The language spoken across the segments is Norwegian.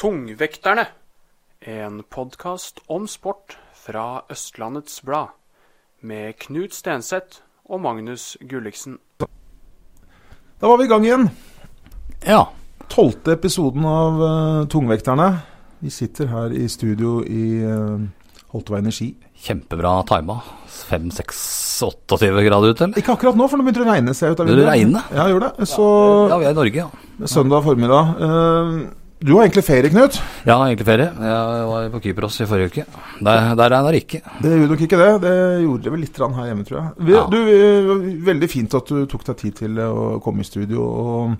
Tungvekterne, en podkast om sport fra Østlandets Blad, med Knut Stenseth og Magnus Gulliksen. Da var vi i gang igjen. Ja. Tolvte episoden av uh, Tungvekterne. Vi sitter her i studio i uh, Holtevei Energi. Kjempebra tima. 5-6-28 grader ute, eller? Ikke akkurat nå, for nå begynte det å regne. ser jeg ut av Begynner det å regne? Ja, gjør det. Så Ja, vi er i Norge, ja. søndag formiddag. Uh, du har egentlig ferie, Knut. Ja, egentlig ferie. Jeg var på Kypros i forrige uke. Der, der regner det ikke. Det gjorde nok ikke det. Det gjorde det vel litt her hjemme, tror jeg. Vi, Ja. du, veldig fint at du tok deg tid til å komme i studio og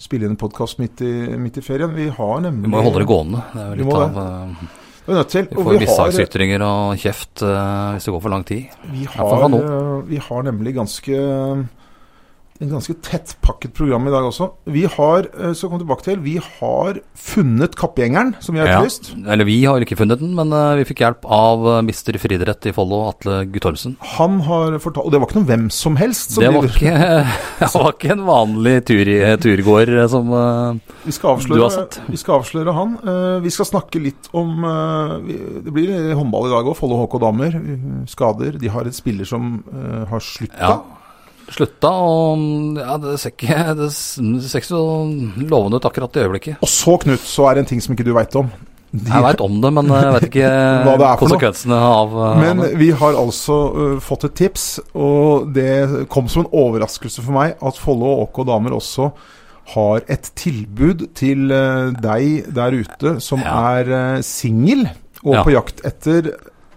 spille inn en podkast midt, i- midt i ferien. Vi har nemlig Vi må holde det gående. Det er jo litt av eh, Vi får vi har, mishagsytringer og kjeft uh, hvis det går for lang tid. vi har, eh, vi har nemlig ganske en ganske tettpakket program i dag også. Vi har, eh, så kom tilbake til, vi har funnet kappgjengeren, som vi har Ja. Eller vi har ikke funnet den, men eh, vi fikk hjelp av eh, mister friidrett i Follo, Atle Guttormsen. Han har fortalt Og det var ikke noen hvem som helst. Som Det var ikke, det var ikke en vanlig tur, turgåer som Vi skal avsløre, Du har sett. Vi skal avsløre han. Vi skal snakke litt om Det blir håndball i dag òg. Follo HK damer. Skader. De har en spiller som har slutta. Ja. Slutta, og ja, det ser ikke det ser ikke så lovende ut akkurat i øyeblikket. Og så, Knut, så er det en ting som ikke du veit om. De- Jeg veit om det, men jeg vet ikke konsekvensene av, av Men vi har altså uh, fått et tips, og det kom som en overraskelse for meg at Follo og OK damer også har et tilbud til uh, deg der ute som Ja. er uh, singel og Ja. på jakt etter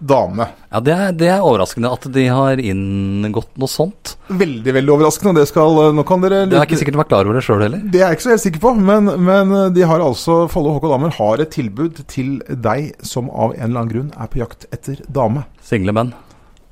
dame. Ja, det er, det er overraskende at de har inngått noe sånt. Veldig, veldig overraskende. Det skal Nå kan dere Det er ikke sikkert de er klar over det sjøl heller. Det er jeg ikke så helt sikker på, men, men de har altså Follo HK Damer har et tilbud til deg som av en eller annen grunn er på jakt etter dame. Single menn.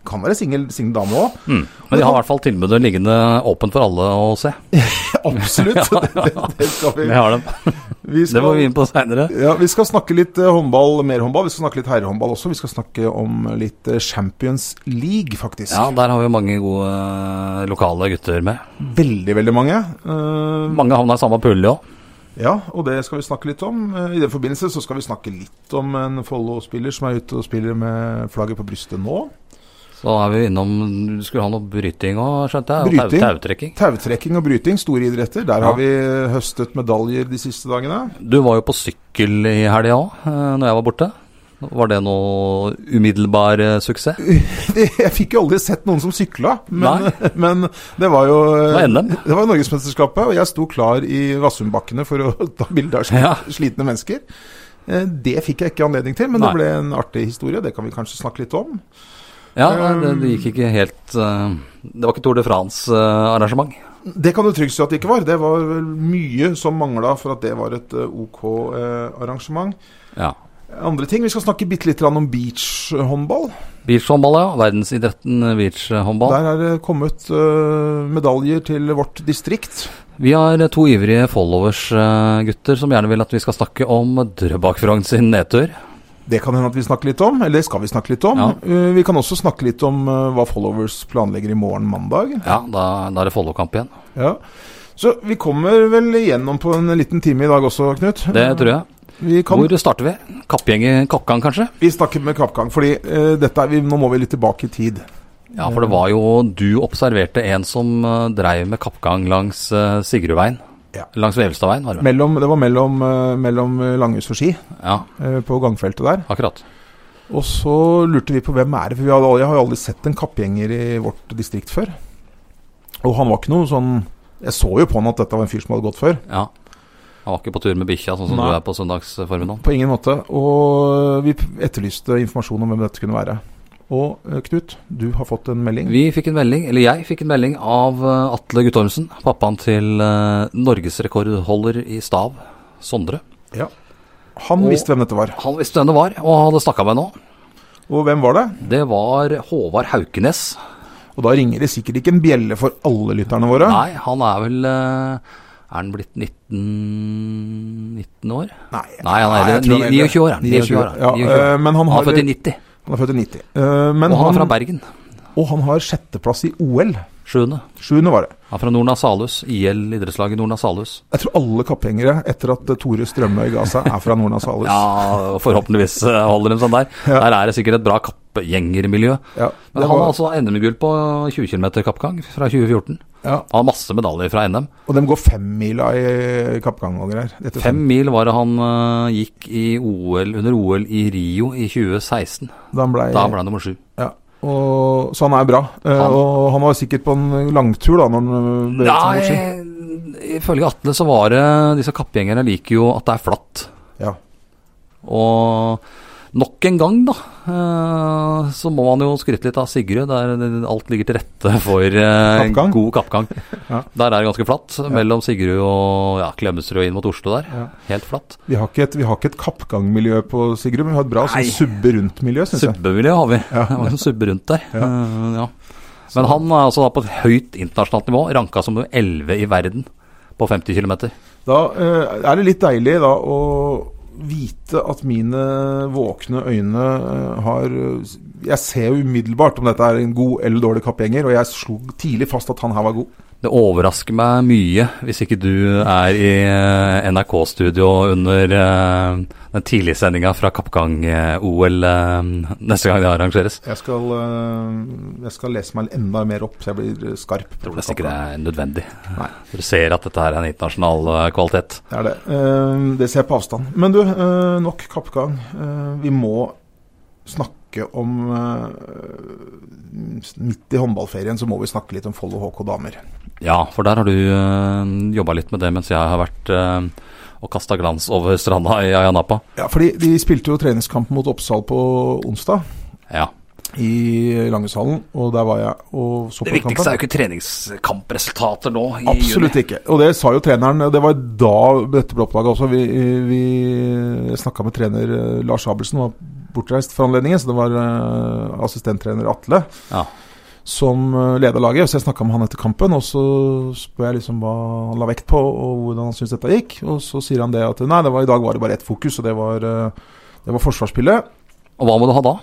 Kan være singel dame òg. Mm. Men de har i hvert fall tilbudet liggende åpent for alle å se. Absolutt. det, det, det skal vi. Vi har dem. Vi Det må vi inn på seinere. Ja, Vi skal snakke litt eh, håndball, mer håndball. Vi skal snakke litt herrehåndball også. Vi skal snakke om litt eh, Champions League, faktisk. Ja, der har vi mange gode eh, lokale gutter med. Veldig, veldig mange. Uh, Mange havna i samme pulje òg. ja, og det skal vi snakke litt om. I den forbindelse så skal vi snakke litt om en Follo-spiller som er ute og spiller med flagget på brystet nå. Så er vi innom Du skulle ha noe bryting òg, skjønte jeg? og Bryting. tau- Tautrekking. Tautrekking og bryting, store idretter. Der Ja. har vi høstet medaljer de siste dagene. Du var jo på sykkel i helga òg, når jeg var borte. Var det noe umiddelbar eh, suksess? Jeg fikk jo aldri sett noen som sykla, men, men det var jo Det var NM. Det var Norgesmesterskapet, og jeg sto klar i Vassumbakkene for å ta bilde av Ja. slitne mennesker. Eh, Det fikk jeg ikke anledning til, men Nei. det ble en artig historie. Det kan vi kanskje snakke litt om. Ja, det, det gikk ikke helt uh, Det var ikke Tour de France-arrangement. Det kan du trygt si at det ikke var. Det var mye som mangla for at det var et eh, OK eh, arrangement. ja. Andre ting, Vi skal snakke bitte litt om beachhåndball. Beachhåndball, ja. Verdensidretten eh, beachhåndball. Der er det kommet eh, medaljer til vårt distrikt. Vi har eh, to ivrige followers-gutter som gjerne vil at vi skal snakke om Drøbak-Frogn sin nedtur. Det kan hende at vi snakker litt om, eller det skal vi snakke litt om. Ja. Eh, vi kan også snakke litt om eh, hva followers planlegger i morgen mandag. Ja, da, da er det Follo-kamp igjen. Ja. Så vi kommer vel igjennom på en liten time i dag også, Knut. Det tror jeg. Vi, kan, Hvor starter vi? Kappgjeng i kappgang, kanskje? vi snakker med kappgang, fordi uh, dette vi, nå må vi litt tilbake i tid. Ja, for det var jo Du observerte en som uh, dreiv med kappgang langs uh, Sigrudveien. Ja. Langs Vevelstadveien, var det? Mellom, det var mellom, eh, mellom Langhus og Ski, Ja, eh, på gangfeltet der. akkurat. Og så lurte vi på hvem er det, for vi hadde, jeg har jo aldri sett en kappgjenger i vårt distrikt før. Og han var ikke noe sånn Jeg så jo på han at dette var en fyr som hadde gått før. Ja. Han var ikke på tur med bikkja, sånn som Nei. du er på søndagsformiddagen. På ingen måte. Og vi etterlyste informasjon om hvem dette kunne være. Og eh, Knut, du har fått en melding. Vi fikk en melding, eller jeg fikk en melding av uh, Atle Guttormsen, pappaen til uh, norgesrekordholder i stav, Sondre. Ja. Han Og- visste hvem dette var. Han visste hvem det var, og hadde snakka med nå. Og hvem var det? Det var Håvard Haukenes. Og da ringer det sikkert ikke en bjelle for alle lytterne våre. Nei, han er vel eh, Er han blitt 19, 19 år? Nei, Nei, han er han Ni- 29 år, er han. 29 år, Ja, 29 år. eh, men han Han har, er født i 90, han er født i 90. Uh, men og han er fra Bergen. og han har sjetteplass i OL. Sjuende. Sjuende var det. Han er fra Norna Salhus. IL idrettslaget Norna Salhus. Jeg tror alle kappgjengere etter at eh, Tore Strømøy ga seg, er fra Norna Salhus. Ja, forhåpentligvis eh, holder de sånn der. Ja. Der er det sikkert et bra kappgjengermiljø. Ja, Men han han har var, altså NM-gull på 20 km kappgang fra 2014. ja. Han har masse medaljer fra NM. Og de går femmila i kappgang og greier. Fem mil var det han uh, gikk i OL, under OL i Rio i 2016. Da ble, Da ble han nummer sju. ja. og, så han er bra. Eh, Han- og han var sikkert på en langtur da når han eh, mot ski. Nei, ifølge Atle så var det Disse kappgjengerne liker jo at det er flatt. Ja. Og nok en gang, da, eh, så må man jo skryte litt av Sigrid, der alt ligger til rette for eh, Kappgang. god kappgang. Ja. Der er det ganske flatt, mellom Sigrud og ja, Klemetsrud inn mot Oslo der. Ja. Helt flatt. Vi har ikke et, vi har ikke et kappgangmiljø på Sigrud, men vi har et bra sånn subbe rundt-miljø, syns jeg. Subbemiljø har vi. Ja. Det var en subbe rundt der. Ja. Eh, ja. Men han er altså på et høyt internasjonalt nivå, ranka som nummer 11 i verden på 50 km. Da eh, er det litt deilig da å vite at mine våkne øyne eh, har Jeg ser jo umiddelbart om dette er en god eller dårlig kappgjenger, og jeg slo tidlig fast at han her var god. Det overrasker meg mye hvis ikke du er i eh, NRK-studio under eh, tidlige sendinga fra Kappgang-OL eh, neste gang det arrangeres. Jeg skal, eh, jeg skal lese meg enda mer opp, så jeg blir skarp. Jeg tror nesten ikke det er nødvendig. Nei. Du ser at dette her er en internasjonal eh, kvalitet. Det er det. Eh, det ser jeg på avstand. Men du, eh, nok kappgang. Eh, vi må snakke om eh, Midt i håndballferien så må vi snakke litt om Follo HK damer. Ja, for der har du jobba litt med det mens jeg har vært eh, og kasta glans over stranda i Ayanapa. Ja, fordi de spilte jo treningskamp mot Oppsal på onsdag Ja. i Langeshallen, og der var jeg og så på kampen. Det viktigste er jo ikke treningskampresultater nå i Absolutt ikke. Og det sa jo treneren. Det var da dette ble oppdaga også. Vi, vi snakka med trener eh, Lars Abelsen, var bortreist for anledningen. Så det var eh, assistenttrener Atle Ja. Som leder leda laget. Så jeg snakka med han etter kampen, og så spør jeg liksom hva han la vekt på, og hvordan han syntes dette gikk. Og så sier han det at nei, det var, i dag var det bare ett fokus, og det var, eh, det var forsvarsspillet. Og hva må du ha da?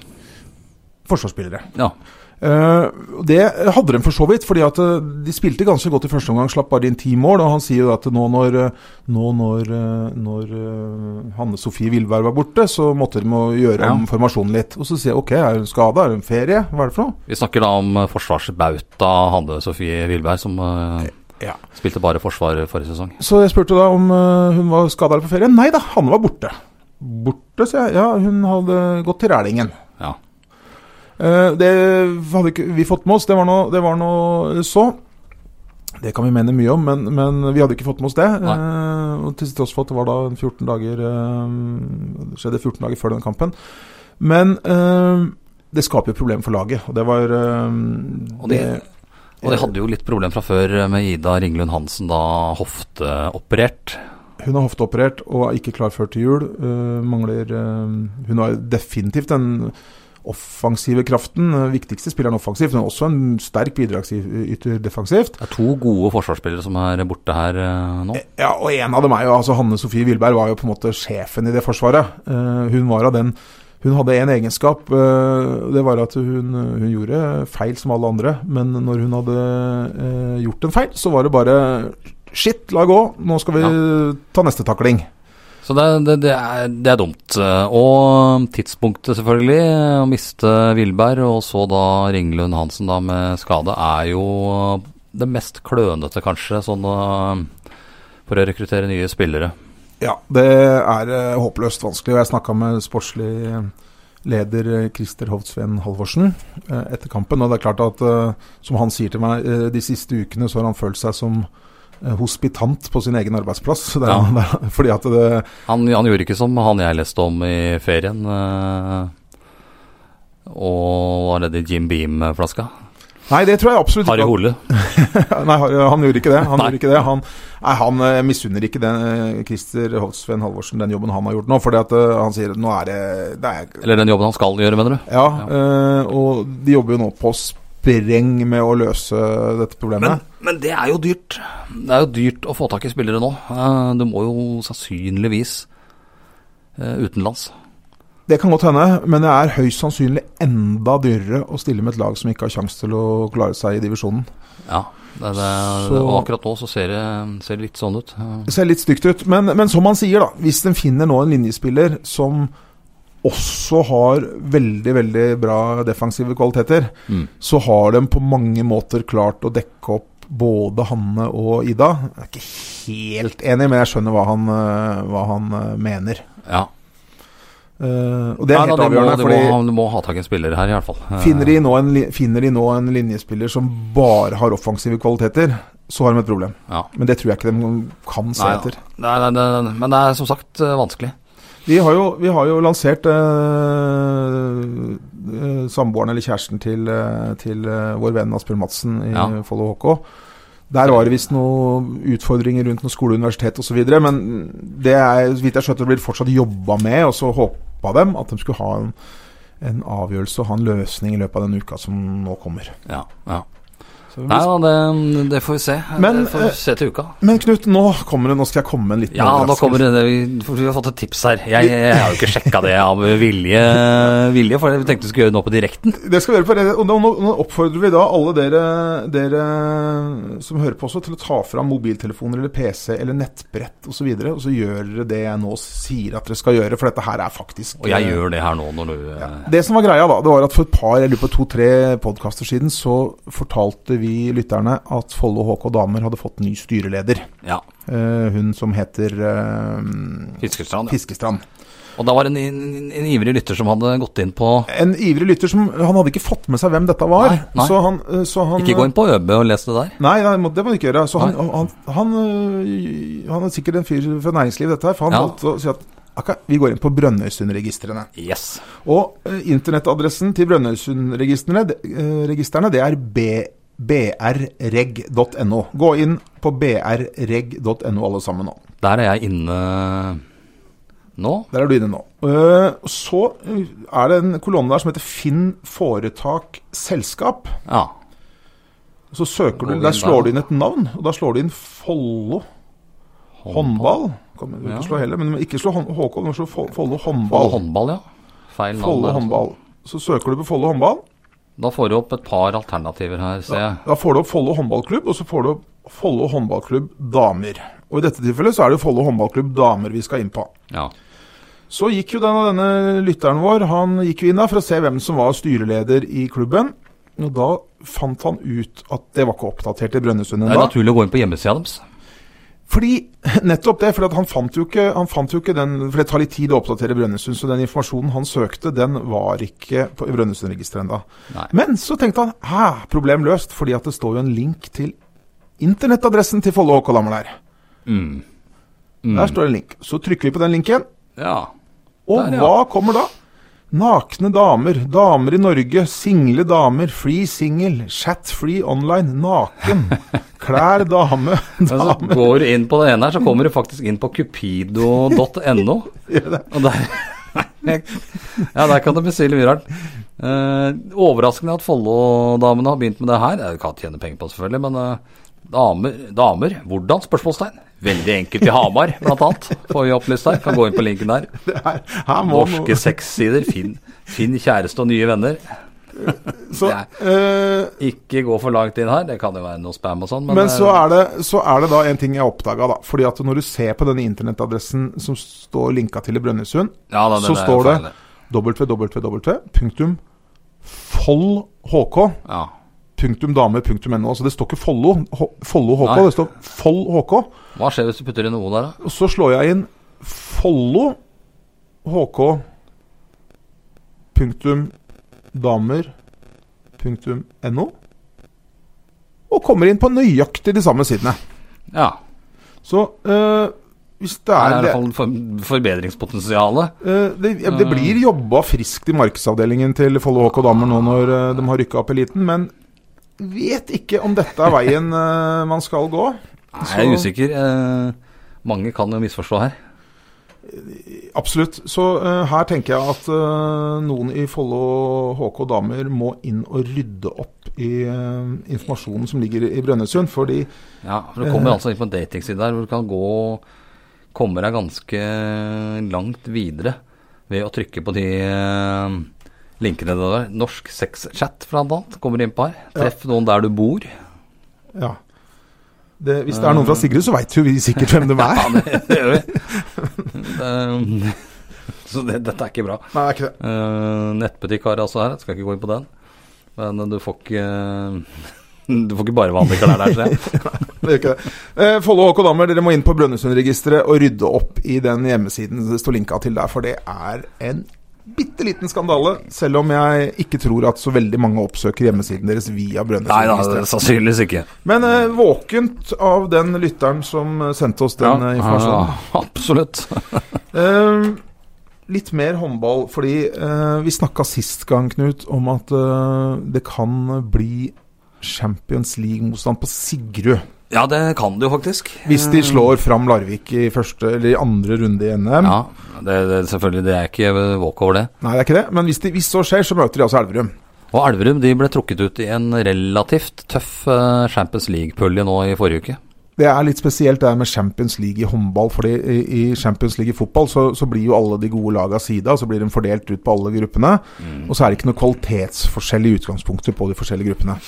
Forsvarsspillere. Ja. Eh, det hadde de for så vidt, fordi at eh, de spilte ganske godt i første omgang, slapp bare inn ti mål. Og han sier jo at nå når, eh, nå når, når Hanne Sofie Vilberg var borte, så måtte de gjøre om Ja. formasjonen litt. Og så sier jeg ok, er hun skada, er hun ferie, hva er det for noe? Vi snakker da om forsvarsbauta Hanne Sofie Wilberg, som eh, Ja. spilte bare forsvar forrige sesong. Så jeg spurte da om uh, hun var skada eller på ferie. Nei da, Hanne var borte. Borte, sier jeg. Ja, hun hadde gått til Rælingen. Eh, det hadde ikke vi fått med oss. Det var noe, det var noe så. Det kan vi mene mye om, men, men vi hadde ikke fått med oss det. Eh, og til tross for at det var da 14 dager eh, Det skjedde 14 dager før den kampen. Men eh, det skaper jo problemer for laget, og det var Og de- Og de hadde jo litt problem fra før med Ida Ringlund Hansen, da hofteoperert. Hun er hofteoperert og er ikke klar før til jul. Eh, mangler eh, Hun har definitivt den offensive kraften. Viktigste spilleren offensivt, men også en sterk bidragsyter defensivt. Det er to gode forsvarsspillere som er borte her eh, nå. Ja, og en av dem er jo altså Hanne Sofie Wilberg var jo på en måte sjefen i det forsvaret. Eh, hun var av den Hun hadde en egenskap, eh, det var at hun, hun gjorde feil som alle andre. Men når hun hadde eh, gjort en feil, så var det bare Shit, la gå. Nå skal vi ta neste takling. Så det, det, det, er, det er dumt. Og tidspunktet, selvfølgelig. Å miste Vilberg og så da Ringlund Hansen da med skade, er jo det mest klønete, kanskje, sånn eh, for å rekruttere nye spillere. Ja, det er eh, håpløst vanskelig. Jeg snakka med sportslig leder eh, Christer Hovdsveen Halvorsen etter kampen. og det er klart at, Som han sier til meg, de siste ukene så har han følt seg som hospitant på sin egen arbeidsplass. Det er, Ja. det er, fordi at det, Han, han gjorde ikke som han jeg leste om i ferien. eh, og var nede i Jim Beam-flaska. Nei, det tror jeg absolutt ikke. Harry. Hole. Nei, han- han gjorde ikke det. Han gjorde ikke det. Han, nei, han eh, misunner ikke den, eh, Christer Holsven Halvorsen den jobben han har gjort nå. Fordi at eh, han sier nå er det, det er, Eller den jobben han skal gjøre, mener du? Ja, eh, og de jobber jo nå på spreng med å løse dette problemet. Men, men det er jo dyrt. Det er jo dyrt å få tak i spillere nå. Eh, Du må jo sannsynligvis eh, utenlands. Det kan godt hende, men det er høyst sannsynlig enda dyrere å stille med et lag som ikke har sjanse til å klare seg i divisjonen. Ja, det, det, Så- og akkurat nå så ser det, ser det litt sånn ut. Det ser litt stygt ut, men, men som han sier, da. Hvis en finner nå en linjespiller som også har veldig, veldig bra defensive kvaliteter, Mm. så har de på mange måter klart å dekke opp både Hanne og Ida. Jeg er ikke helt enig, men jeg skjønner hva han, eh, hva han eh, mener. Ja. Uh, og det er Ja, helt da, de, må, avgjørende, de, må, de må ha tak i en spiller her, i hvert fall. Finner de, en, finner de nå en linjespiller som bare har offensive kvaliteter, så har de et problem. Ja. Men det tror jeg ikke de kan se Nei, etter. Nei, nei, men det er som sagt vanskelig. Vi har jo, vi har jo lansert eh, samboeren eller kjæresten til, eh, til eh, vår venn Asbjørn Madsen i Ja. Follo HK. Der var det visst noen utfordringer rundt noe skole universitet osv. Men det er, vidt jeg skjønner, det blir fortsatt jobba med, og så håpa dem at de skulle ha en, en avgjørelse og ha en løsning i løpet av den uka som nå kommer. Ja, ja. Nei, det, det får vi se. Men, det får vi eh, se til uka. Men Knut, nå, kommer det, nå skal jeg komme med en liten Ja, nå overraskelse. kommer det vi- Vi har fått et tips her. Jeg, jeg har jo ikke sjekka det av vilje, vilje, for vi tenkte vi skulle gjøre det nå på direkten. Det skal vi gjøre på og nå, nå, oppfordrer vi da alle dere, dere som hører på også, til å ta fram mobiltelefoner eller PC eller nettbrett osv. Og, så videre, og så gjør dere det jeg nå sier at dere skal gjøre, for dette her er faktisk Og jeg eh, gjør det her nå når du ja. Det som var greia, da, det var at for et par, jeg lurer på to-tre podkaster siden, så fortalte vi lytterne at Follo HK Damer hadde fått ny styreleder. Ja. Eh, hun som heter eh, Fiskerstrand. Ja. Fiskestrand. Og da var det en, en, en ivrig lytter som hadde gått inn på En ivrig lytter som Han hadde ikke fått med seg hvem dette var. Nei, nei. Så han, eh, så han Ikke gå inn på ØB og les det der. Nei, nei, det må du ikke gjøre. Så han, han, han, han er sikkert en fyr fra næringslivet, dette her. For han Ja. valgte å si at ok, vi går inn på Brønnøysundregistrene. Yes. Og øh, internettadressen til Brønnøysundregistrene det, øh, det er b, brreg.no. Gå inn på brreg.no alle sammen nå. Der er jeg inne nå. Der er du inne nå. Øh, så øh, er det en kolonne der som heter Finn foretak selskap. Ja. Så søker du, Der slår du inn et navn, og da slår du inn Follo håndball. Kan Ikke Ja. slå heller, men ikke slå HK, du slå Follo håndball. Follo håndball. håndball, ja. Feil navn. Follo altså. håndball. Så søker du på Follo håndball. Da får du opp et par alternativer her, ser jeg. Da får du opp Follo håndballklubb, og så får du opp Follo håndballklubb damer. Og i dette tilfellet så er det Follo håndballklubb damer vi skal inn på. Ja. Så gikk jo denne, denne lytteren vår Han gikk jo inn da for å se hvem som var styreleder i klubben. Og da fant han ut at det var ikke oppdatert i Brønnøysund Det er naturlig å gå inn på hjemmesida deres. Fordi nettopp det, for han fant ikke, han fant jo ikke den For det tar litt tid å oppdatere Brønnøysund, så den informasjonen han søkte, den var ikke på Brønnøysundregisteret ennå. Men så tenkte han hæ, problem løst, fordi at det står jo en link til internettadressen til Follo HK Lammer der. Mm. Mm. Der står det en link. Så trykker vi på den linken, Ja. og Der, ja. hva kommer da? Nakne damer, damer i Norge, single damer, free single, chat-free online, naken, klær dame, dame. så går du inn på det ene her, så kommer du faktisk inn på cupido.no. Og der Ja, der kan du bestille mye rart. Eh, overraskende at Follo-damene har begynt med det her. Jeg kan tjene penger på det, selvfølgelig, men eh, damer, damer Hvordan? spørsmålstegn. Veldig enkelt i Hamar, blant annet. Får vi opplyst her. Kan gå inn på linken der. Er, Norske sexsider. Finn, finn kjæreste og nye venner. Så, eh, Ikke gå for langt inn her. Det kan jo være noe spam og sånn, men, men så eh, er, det, så er det da en ting jeg oppdaga, da. Fordi at når du ser på denne internettadressen som står linka til i Brønnøysund, ja, da, så er står det www.follhk. Ja. Punktum dame, punktum no. Altså det står ikke Follo, Follo HK, Nei. det står Foll HK. Hva skjer hvis du putter inn noe der, da? Og så slår jeg inn Follo HK punktum damer punktum no. Og kommer inn på nøyaktig de samme sidene. Ja. Så øh, hvis det er, er i det, hvert fall for, forbedringspotensialet. øh, det, ja, det blir jobba friskt i markedsavdelingen til Follo HK Damer nå når de har rykka opp eliten, men vet ikke om dette er veien eh, man skal gå. Nei, jeg er usikker. Eh, mange kan jo misforstå her. Absolutt. Så uh, her tenker jeg at uh, noen i Follo HK damer må inn og rydde opp i uh, informasjonen som ligger i Brønnøysund. Fordi Ja, for du kommer altså inn på en datingside der hvor du kan gå Komme deg ganske langt videre ved å trykke på de linkene der. Norsk sexchat, blant annet, kommer inn på her. Treff noen der du bor. ja. Det, hvis det er noen fra Sigrid, så veit jo vi sikkert hvem de er. Ja, det, det gjør vi. Det, så det, dette er ikke bra. Nei, det er ikke det. Eh, nettbutikk har jeg altså her, jeg skal ikke gå inn på den. Men du får ikke Du får ikke bare vanlige klær der, ser jeg. det gjør ikke det. Eh, Follo HK Dammer, dere må inn på Brønnøysundregisteret og rydde opp i den hjemmesiden det står linka til der, for det er en bitte liten skandale. Selv om jeg ikke tror at så veldig mange oppsøker hjemmesiden deres via Brønnøysundregisteret. sannsynligvis ikke. Men eh, våkent av den lytteren som eh, sendte oss den ja, informasjonen. Ja, absolutt. Eh, litt mer håndball, fordi eh, vi snakka sist gang, Knut, om at eh, det kan bli Champions League-motstand på Sigrud. Ja, det kan du faktisk. Hvis de slår fram Larvik i første eller andre runde i NM. Ja, det, det, selvfølgelig, det er ikke walkover, det. Nei, det er ikke det. Men hvis, de, hvis så skjer, så møter de altså Elverum. Og Elverum de ble trukket ut i en relativt tøff eh, Champions League-pulje nå i forrige uke. Det er litt spesielt det med Champions League i håndball. fordi i, Champions League i fotball så, så blir jo alle de gode laga sida, så blir de fordelt ut på alle gruppene. Og så er det ikke noe kvalitetsforskjell i utgangspunktet på de forskjellige gruppene.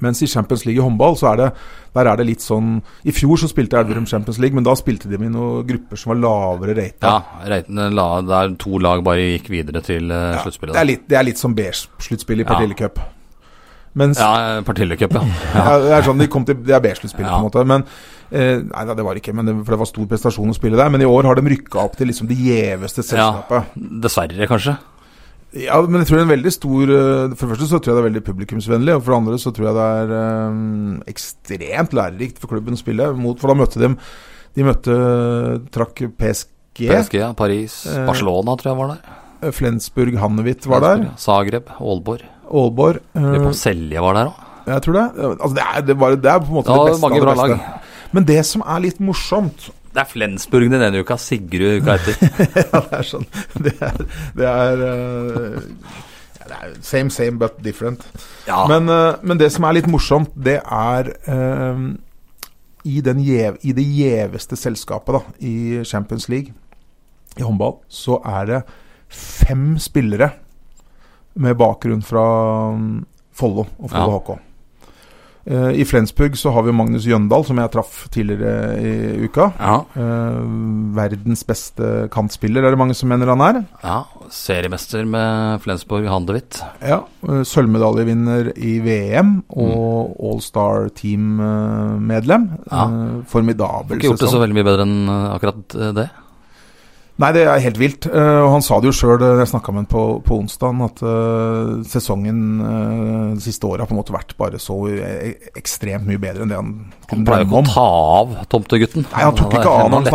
Mens i Champions League i håndball, så er det, der er det litt sånn I fjor så spilte Elverum Champions League, men da spilte de med noen grupper som var lavere rata. Ja, Reitene la, der to lag bare gikk videre til uh, Ja, sluttspillet. det, er litt, det er litt som B-sluttspill i Partillecup. Mens Ja, Partillecup, ja. ja. det er sånn de kom til Det er B-sluttspill, Ja. på en måte. Men eh, Nei da, det var ikke, men det, for det var stor prestasjon å spille der. Men i år har de rykka opp til liksom det gjeveste selskapet. Ja, Dessverre, kanskje. Ja, men jeg tror det er en veldig stor eh, For det første så tror jeg det er veldig publikumsvennlig, og for det andre så tror jeg det er um, ekstremt lærerikt for klubben å spille mot. For da møtte de De møtte Trakk PSG, PSG, ja, Paris, Eh, Barcelona tror jeg var der. Flensburg Hannewitt var der, Zagreb, Aalborg. Aalborg eh, Selje var der òg. Jeg tror det. Altså, det, er, det, var, det er på en måte Det det beste mange bra lag. Men det som er litt morsomt Det er Flensburg den ene uka, Sigrud uka etter. Ja, det er sånn Det er, det er, eh, det er Same, same, but different. Ja, Men, eh, men det som er litt morsomt, det er eh, i, den gjev, I det gjeveste selskapet da, i Champions League i håndball, så er det fem spillere med bakgrunn fra mm, Follo og Follo Ja. HK. Eh, I Flensburg så har vi Magnus Jøndal, som jeg traff tidligere i uka. ja, Eh, verdens beste kantspiller, er det mange som mener han er. ja. Seriemester med Flensburg Handewitt. Ja, eh, Sølvmedaljevinner i VM og All-Star Team-medlem. Ja. Formidabel Ikke gjort det så veldig mye bedre enn akkurat det. Nei, det er helt vilt. Eh, og han sa det jo sjøl da jeg snakka med ham på, på onsdag, at eh, sesongen de siste åra på en måte vært bare så eh, ekstremt mye bedre enn det han Han pleier drømme ikke å ta av tomtegutten. Nei, han tok ikke av når han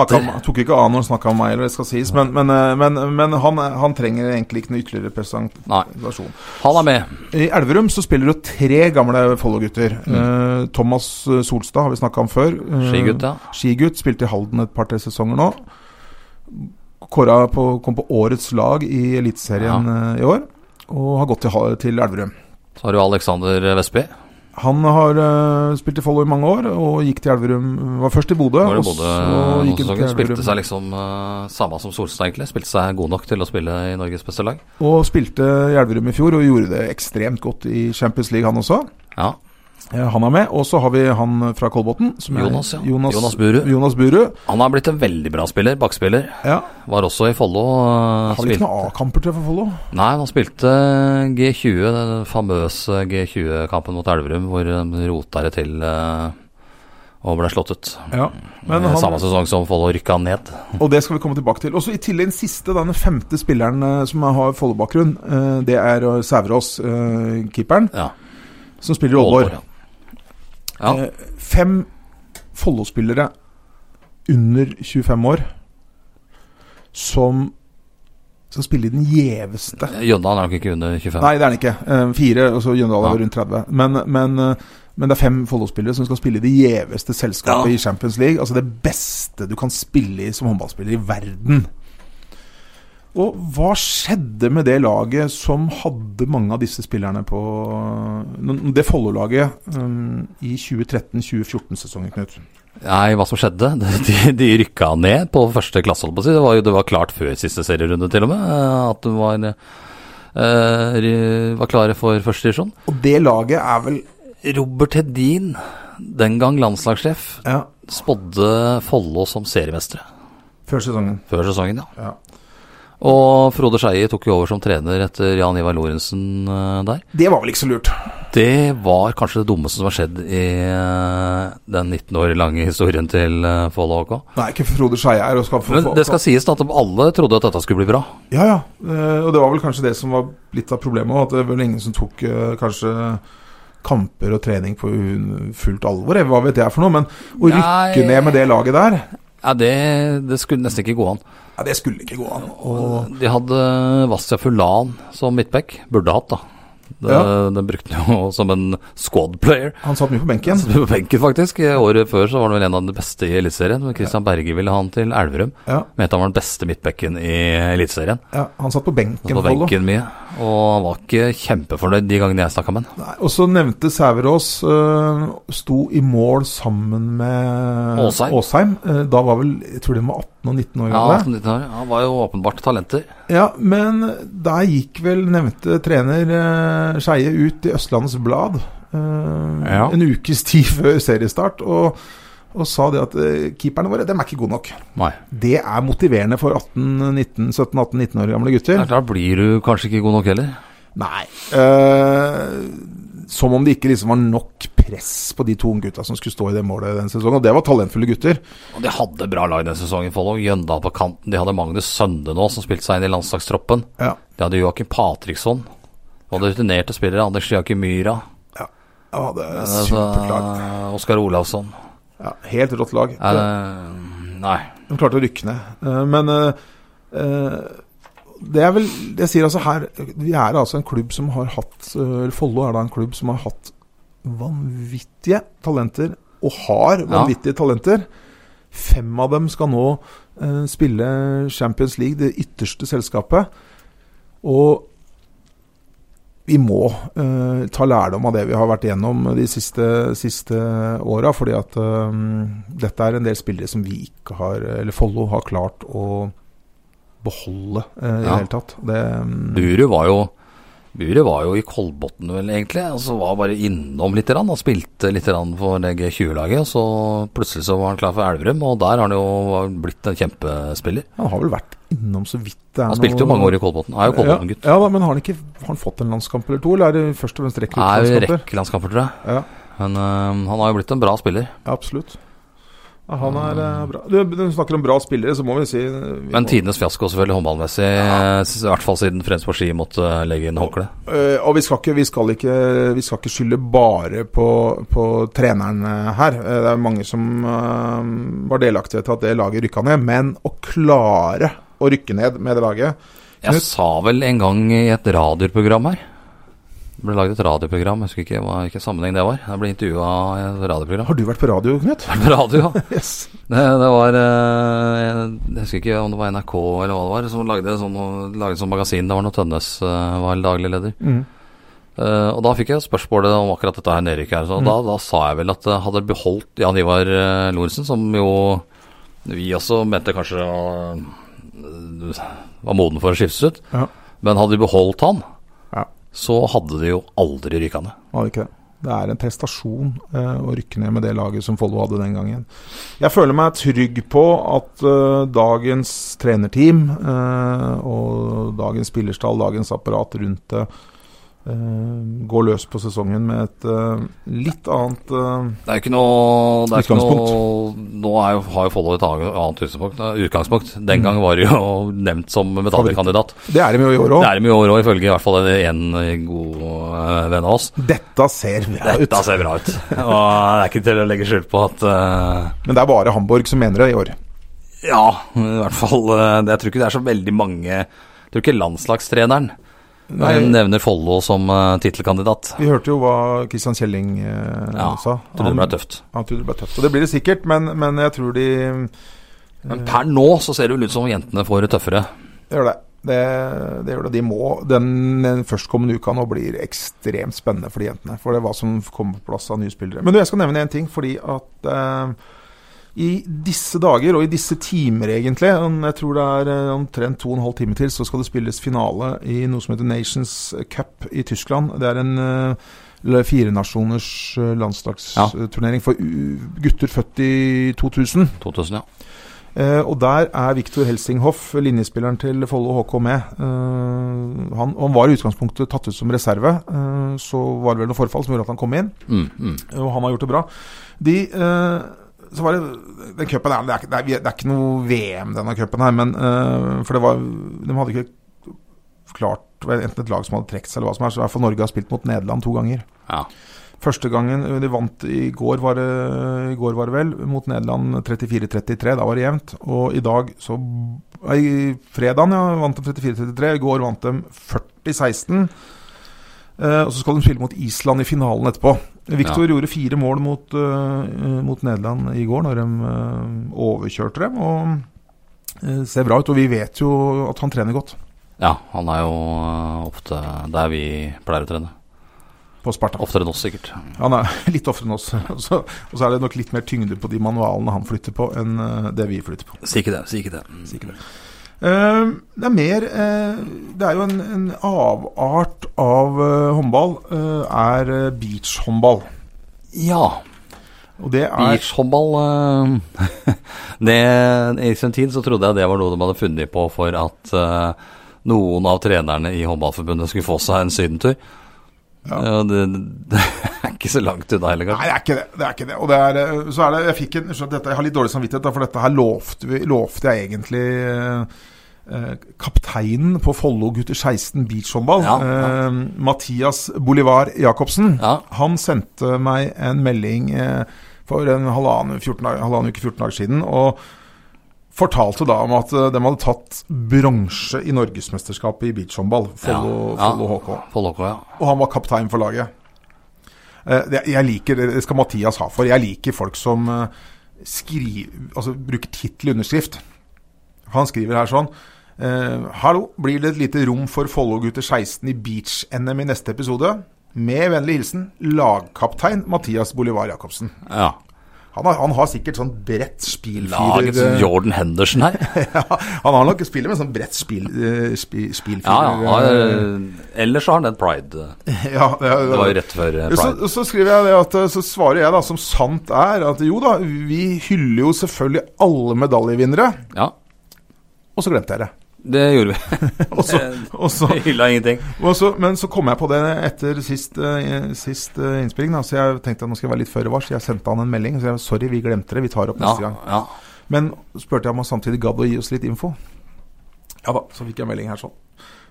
han snakka om, om meg, eller det skal sies. Men, men, eh, men, men han, han trenger egentlig ikke noe ytterligere Nei, presentasjon. han er med. I Elverum så spiller det tre gamle Follo-gutter. Eh, Thomas eh, Solstad har vi snakka om før. Eh, Skigutt, ja. Skigutt. Spilte i Halden et par-tre sesonger nå. Kåra på, kom på årets lag i Eliteserien ja. i år, og har gått til, til Elverum. Så har du Alexander Vestby. Han har uh, spilt i Follo i mange år, og gikk til Elverum Var først i Bodø, og så gikk han til Elverum. Spilte seg liksom uh, samme som Solstad, egentlig. Spilte seg god nok til å spille i Norges beste lag. Og spilte i Elverum i fjor, og gjorde det ekstremt godt i Champions League, han også. Ja. Eh, Han er med. Og så har vi han fra Kolbotn. Jonas, ja. Jonas, Jonas Buru. Jonas Buru. Han har blitt en veldig bra spiller, bakspiller. Ja. Var også i Follo. uh, Hadde ikke noen A-kamper til for Follo. Nei, han spilte G20, den famøse G20-kampen mot Elverum, hvor de rota det til og ble slått ut. Ja. Men Eh, han, Samme sesong som Follo rykka ned. og det skal vi komme tilbake til. Og så I tillegg den siste, den femte spilleren eh, som har Follo-bakgrunn, eh, det er eh, Sæverås, eh, keeperen, Ja. som spiller i Aalborg. Ja. Eh, Fem Follo-spillere under 25 år som skal spille i den gjeveste Jøndal er nok ikke under 25. Nei, det er han ikke. Eh, fire, og så Jøndal er Ja. rundt 30. Men, men, eh, men det er fem Follo-spillere som skal spille i det gjeveste selskapet Ja. i Champions League. Altså det beste du kan spille i som håndballspiller i verden. Og hva skjedde med det laget som hadde mange av disse spillerne på Det Follo-laget um, i 2013-2014-sesongen, Knut? Nei, hva som skjedde? De, de rykka ned på første klasse, holdt på å si. Det var jo det var klart før siste serierunde, til og med. eh, At de var, uh, var klare for første divisjon. Og det laget er vel Robert Hedin, den gang landslagssjef, ja, spådde Follo som seriemestere før sesongen. før sesongen, ja. Ja. Og Frode Skeie tok jo over som trener etter Jan Ivar Lorentzen eh, der. Det var vel ikke så lurt. Det var kanskje det dummeste som har skjedd i eh, den 19 år lange historien til eh, Follo HK. Nei, ikke Frode Skeie her. Men det skal sies at alle trodde at dette skulle bli bra. Ja, ja. Og det var vel kanskje det som var litt av problemet. At det var ingen som tok kanskje kamper og trening på fullt alvor. Hva vet jeg for noe? Men å rykke Nei. ned med det laget der, Ja, det, det skulle nesten ikke gå an. Ja, det skulle ikke gå an. Og de hadde Vassia Fulan som midtback. Burde hatt, da. Det, Ja. Den brukte han jo som en squad player. Han satt mye på benken. Satt mye På benken, faktisk. Året før så var han vel en av de beste i Eliteserien. Christian ja. Berge ville ha han til Elverum. Ja, Mente han var den beste midtbekken i Eliteserien. ja, han satt på benken. På for Follo. benken mye. Og han var ikke kjempefornøyd de gangene jeg snakka med han. Og så nevnte Sæverås uh, sto i mål sammen med Åsheim. Eh, da var vel Jeg tror de var 18 og 19 år Ja, 18-19 år. Han var jo åpenbart talenter. Ja, men der gikk vel nevnte trener uh, Skeie ut i Østlandets Blad uh, Ja. en ukes tid før seriestart og, og sa det at eh, keeperne våre dem er ikke gode nok. Nei. Det er motiverende for 17-18-19 år gamle gutter. Da blir du kanskje ikke god nok heller. Nei. eh, som om det ikke liksom var nok press på de to unggutta som skulle stå i det målet den sesongen. Og det var talentfulle gutter. Og de hadde bra lag den sesongen, Follo. Jøndal på kanten. De hadde Magnus Sønde nå, som spilte seg inn i landslagstroppen. Ja. De hadde Joakim Patriksson. De hadde rutinerte spillere. Anders Jakim Myra. Ja, det er superklart. Altså, Oskar Olavsson. Ja, helt rått lag. Uh, nei. De klarte å rykke ned. Eh, Men eh, eh, det er vel Jeg sier altså her Vi er altså en klubb som har hatt Follo er da en klubb som har hatt vanvittige talenter, og har vanvittige talenter. Fem av dem skal nå spille Champions League, det ytterste selskapet. Og vi må uh, ta lærdom av det vi har vært igjennom de siste, siste åra. Fordi at uh, dette er en del spillere som vi ikke har Eller Follo har klart å beholde uh, i det hele tatt. Det, mm, Buru var jo Buru var jo i Kolbotn, vel, egentlig. Og så var bare innom litt og spilte litt for G20-laget. Og så plutselig så var han klar for Elverum, og der har han jo blitt en kjempespiller. han har vel vært innom så vidt det er Han spilte jo mange år i Kolbotn. Er jo Kolbotn-gutt. Ja, ja men har han ikke har han fått en landskamp eller to, eller er det først og fremst rekkelandskamper? er jo i rekruttlandskamper? rekkelandskamper, tror jeg. Ja, Men øh, han har jo blitt en bra spiller. ja, absolutt. Ja, han er eh, bra. Du, du snakker om bra spillere, så må vi si eh, vi Men må- tidenes fiasko selvfølgelig håndballmessig, Ja. i hvert fall siden Fremskrittspartiet Ski måtte eh, legge inn håndkle. Og, og vi skal, ikke, vi, skal ikke, vi skal ikke skylde bare på, på treneren eh, her. Eh, det er mange som eh, var delaktige til at det laget rykka ned. Men å klare å rykke ned med det laget Jeg Knut? sa vel en gang i et radioprogram her Det ble laget et radioprogram, jeg husker ikke hvilken sammenheng det var. Jeg ble intervjua i et radioprogram. Har du vært på radio, Knut? Vært På radio, ja. Yes. Det, det var eh, Jeg husker ikke om det var NRK eller hva det var, som lagde sånn, lagde sånn magasin. Det var når Tønnes eh, var daglig leder. Mm. Uh, og da fikk jeg spørsmålet om akkurat dette her nedrykket her. Så da, da sa jeg vel at hadde beholdt Jan Ivar Lorentzen, som jo vi også mente kanskje var moden for å skiftes ut. Ja. Men hadde de beholdt han. Så hadde de jo aldri rykka ned. Hadde ikke det? Det er en prestasjon eh, å rykke ned med det laget som Follo hadde den gangen. Jeg føler meg trygg på at eh, dagens trenerteam eh, og dagens spillerstall, dagens apparat rundt det, eh, går løs på sesongen med et uh, litt annet uh, Det er ikke noe, er ikke noe Nå jo, har jo Follo et annet utgangspunkt. utgangspunkt. Den gang var det jo nevnt som medaljekandidat. Det er de jo i år Det er de i år òg, ifølge i hvert fall en god venn av oss. Dette ser bra ut. Dette ser bra ut. Og det er ikke til å legge skjul på at uh, Men det er bare Hamburg som mener det i år. Ja, i hvert fall Jeg tror ikke det er så veldig mange Jeg tror ikke landslagstreneren Nei. nevner Follo som uh, tittelkandidat. Vi hørte jo hva Christian Kjelling uh, Ja, sa. Trodde det ble tøft. Han trodde det ble tøft. Og det blir det sikkert, men, men jeg tror de Men per nå så ser det vel ut som jentene får det tøffere. Det gjør det. Det, det gjør det. De må Den, den førstkommende uka nå blir ekstremt spennende for de jentene. For det er hva som kommer på plass av nye spillere. Men du, jeg skal nevne én ting. Fordi at eh, i disse dager, og i disse timer egentlig Jeg tror det er eh, omtrent to og en halv time til, så skal det spilles finale i noe som heter Nations Cup i Tyskland. Det er en uh, firenasjoners uh, landslagsturnering for gutter født i 2000. 2000, ja. Uh, og der er Viktor Helsinghoff, linjespilleren til Follo HK, med. Uh, han, han var i utgangspunktet tatt ut som reserve. Uh, så var det vel noe forfall som gjorde at han kom inn, Mm, mm. og han har gjort det bra. De, eh, så var det Den cupen er, det, er, ikke- det, det er ikke noe VM, denne cupen her, men uh, For det var De hadde ikke klart Enten et lag som hadde trukket seg, eller hva som er. Så i hvert fall Norge har spilt mot Nederland to ganger. ja. Første gangen eh, de vant i går, var det, i går var det vel, mot Nederland 34-33. Da var det jevnt. Og i dag så I fredagen ja, vant de 34-33. I går vant de 40-16. Eh, og så skal de spille mot Island i finalen etterpå. Viktor Ja. gjorde fire mål mot, uh, mot Nederland i går, når de uh, overkjørte dem. Og uh, ser bra ut. Og vi vet jo at han trener godt ja, han er jo ofte der vi pleier å trene. på Sparta. Oftere enn oss, sikkert. Han er litt oftere enn oss. Og så, er det nok litt mer tyngde på de manualene han flytter på, enn det vi flytter på. Si ikke det. Si ikke det. Si ikke det. Eh, det er mer eh, Det er jo en, en avart av eh, håndball. eh, er beachhåndball. Ja. Og det er Beachhåndball I sin tid så trodde jeg det var noe de hadde funnet på for at noen av trenerne i håndballforbundet skulle få seg en sydentur. Ja. Det, det er ikke så langt unna heller, Nei, det er ikke det. det, er ikke det. Og det er, så er det Jeg fikk en dette, Jeg har litt dårlig samvittighet, da, for dette her lovte, vi, lovte jeg egentlig kapteinen på Follo gutter 16 beachhåndball, Ja, ja. eh, Mathias Bolivar Jacobsen. Ja. Han sendte meg en melding eh, for en halvannen, 14, halvannen uke, 14 dager siden. og Fortalte da om at eh, de hadde tatt bronse i norgesmesterskapet i beachhåndball. Follo. HK. Follo HK, ja. Og han var kaptein for laget. Eh, jeg liker, det skal Mathias ha for. Jeg liker folk som eh, skriver, altså, bruker tittel i underskrift. Han skriver her sånn eh, Hallo, blir det et lite rom for Follo gutter 16 i beach-NM i neste episode? Med vennlig hilsen lagkaptein Mathias Bolivar Jacobsen. ja. Han har, han har sikkert sånn bredt spillfyrer Laget som Jordan Henderson her. ja, Han har nok spiller med sånn bredt spill, eh, spi, Ja, ja. ja, Ellers så har han den pride. ja, det, Det var jo rett før pride. Så, så skriver jeg det at Så svarer jeg da, som sant er, at jo da, vi hyller jo selvfølgelig alle medaljevinnere. Ja, Og så glemte jeg det. Det gjorde vi. også, også, og Hylla ingenting. Også, men så kom jeg på det etter sist, uh, sist uh, innspilling. Da, så jeg tenkte at nå skal jeg være litt føre var, så jeg sendte han en melding. Så jeg, sorry, vi glemte det. Vi tar opp Ja, neste gang. ja. Men spurte jeg om han samtidig gadd å gi oss litt info. Ja da, så fikk jeg en melding her sånn.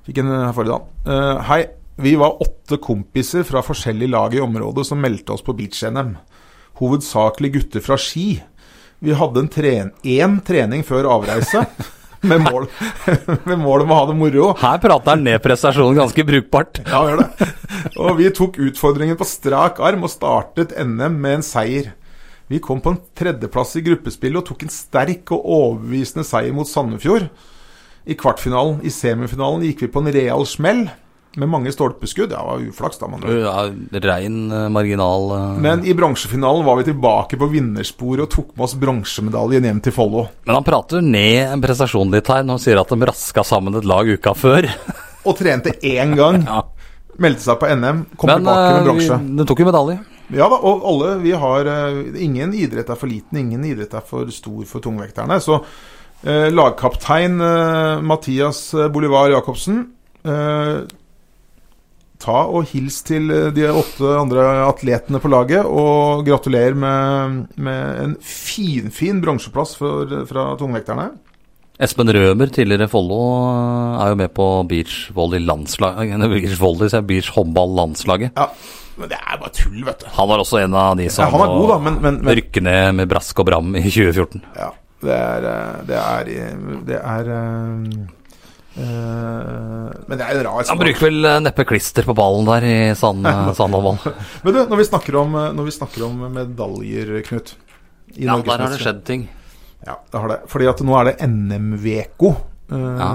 Fikk en her forrige dag. Uh, hei, vi var åtte kompiser fra forskjellige lag i området som meldte oss på beach-NM. Hovedsakelig gutter fra Ski. Vi hadde en tren én trening før avreise. Med mål, med mål om å ha det moro. Her prater han ned prestasjonen ganske brukbart. Ja, gjør det. Og vi tok utfordringen på strak arm og startet NM med en seier. Vi kom på en tredjeplass i gruppespillet og tok en sterk og overbevisende seier mot Sandefjord. I kvartfinalen. I semifinalen gikk vi på en real smell med mange stolpeskudd. Ja, det var uflaks, da. Man. Ja, Rein eh, marginal uh... Men i bransjefinalen var vi tilbake på vinnersporet og tok med oss bronsemedaljen hjem til Follo. Men han prater ned en prestasjon litt her når han sier at de raska sammen et lag uka før. Og trente én gang. Ja. Meldte seg på NM, kom Men tilbake med eh, bronse. Men tok jo medalje. Ja da, og alle vi har Ingen idrett er for liten, ingen idrett er for stor for tungvekterne. Så eh, lagkaptein eh, Mathias Bolivar Jacobsen eh, Ta og hils til eh, de åtte andre atletene på laget, og gratulerer med, med en finfin fin bronseplass fra tungvekterne. Espen Rømer, tidligere Follo, er jo med på beachvolley-landslaget. Beach beach beachhåndball-landslaget. Ja, men det er bare tull, vet du. Han var også en av de som Ja, god, da, men, men, men rykker ned med brask og bram i 2014. Ja, det er eh, Det er, det er Eh, men det er jo rar Han bruker vel eh, neppe klister på ballen der i sand, sandhåndball. Men du, når vi snakker om, eh, når vi snakker om medaljer, Knut i Ja, der har det skjedd ting. Ja, det har det. Fordi at nå er det NM-veko eh, Ja.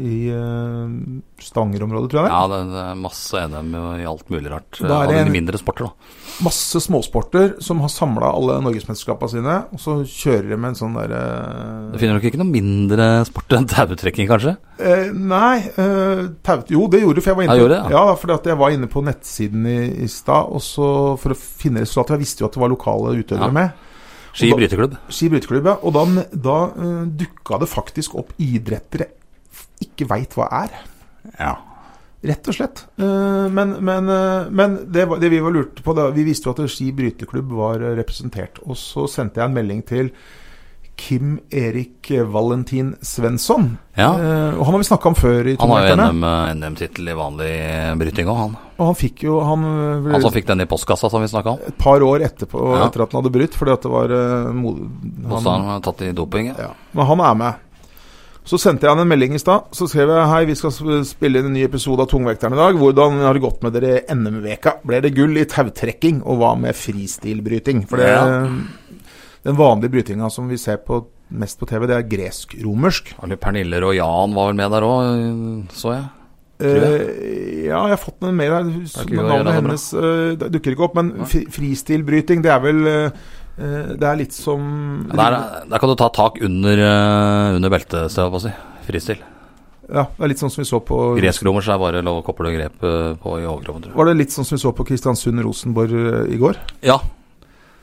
i eh, Stanger-området, tror jeg. Ja, det, det er masse NM i alt mulig rart. Det Av de mindre sporter, da. Masse småsporter som har samla alle norgesmesterskapene sine, og så kjører de med en sånn derre Du finner nok ikke noe mindre sport enn tautrekking, kanskje? Eh, nei eh, taut, Jo, det gjorde du, for jeg var inne Ja, på, gjorde det, ja. fordi jeg var inne på nettsiden i, i stad for å finne resultatet. Jeg visste jo at det var lokale utøvere Ja. med. Ski bryteklubb. Ski bryteklubb, ja. Og da, da uh, dukka det faktisk opp idrettere ikke veit hva er. Ja. Rett og slett. Uh, men men, uh, men det, det vi var lurte på da, Vi visste jo at Ski bryteklubb var eh, representert. Og så sendte jeg en melding til Kim Erik Valentin Svensson. Ja. Uh, og han har vi snakka om før i Han har jo Tungvekterne. NM, NM-tittel i vanlig bryting òg, han. Og han fikk jo Han, ble, Han som fikk den i postkassa, som vi snakka om. et par år etterpå, Ja. etter at han hadde brutt, fordi at det var eh, mod, Også han har tatt i doping. Ja. Men han er med. Så sendte jeg han en melding i stad. Så skrev jeg hei, vi skal spille inn en ny episode av Tungvekterne i dag. Hvordan har det gått med dere NM-veka? Ble det gull i tautrekking, og hva med fristilbryting? For det, Ja. den vanlige brytinga som vi ser på, mest på TV, det er gresk-romersk. Pernille og Jan var vel med der òg, så jeg. Eh, ja, jeg har fått en mail her. er Navnet hennes uh, det dukker ikke opp. Men fri, fristilbryting, det er vel eh, Det er litt som Der, der kan du ta tak under, under beltet, skal jeg på å si. Fristil. Ja, det er litt sånn som vi så på Gresk-romersk er bare lov å koble grep på i overkroppen. Var det litt sånn som vi så på Kristiansund-Rosenborg i går? Ja,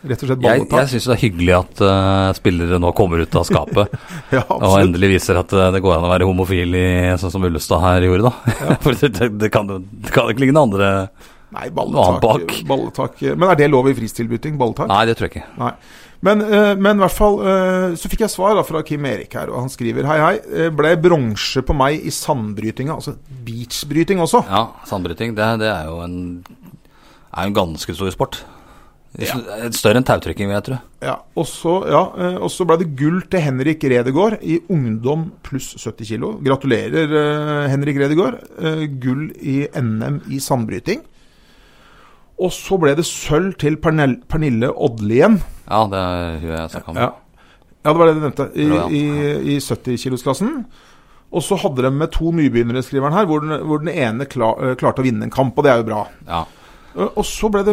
Rett og slett jeg, jeg syns det er hyggelig at uh, spillere nå kommer ut av skapet. Ja, Og endelig viser at uh, det går an å være homofil i sånn som Ullestad her gjorde, da. For det, det, det, kan, det kan ikke ligge noe andre Nei, balletak, balletak Men er det lov i fristilbytting? Balletak? Nei, det tror jeg ikke. Nei. Men, eh, men i hvert fall så fikk jeg svar da fra Kim Erik her, og han skriver Hei, hei. Ble bronse på meg i sandbrytinga, altså beachbryting også. Ja, sandbryting, det, det er jo en, er en ganske stor sport. Større enn tautrekking, vil jeg tro. Ja, og så ja, eh, ble det gull til Henrik Redegård i ungdom pluss 70 kg. Gratulerer, eh, Henrik Redegård. Eh, gull i NM i sandbryting. Og så ble det sølv til Pernell, Pernille Oddlien. Ja, det er hun jeg snakka om. Ja. ja, det var det du nevnte. I, i, i 70-kilosklassen. Og så hadde de med to nybegynnere, skriver han her, hvor den, hvor den ene kla, eh, klarte å vinne en kamp, og det er jo bra. Ja. Og så ble det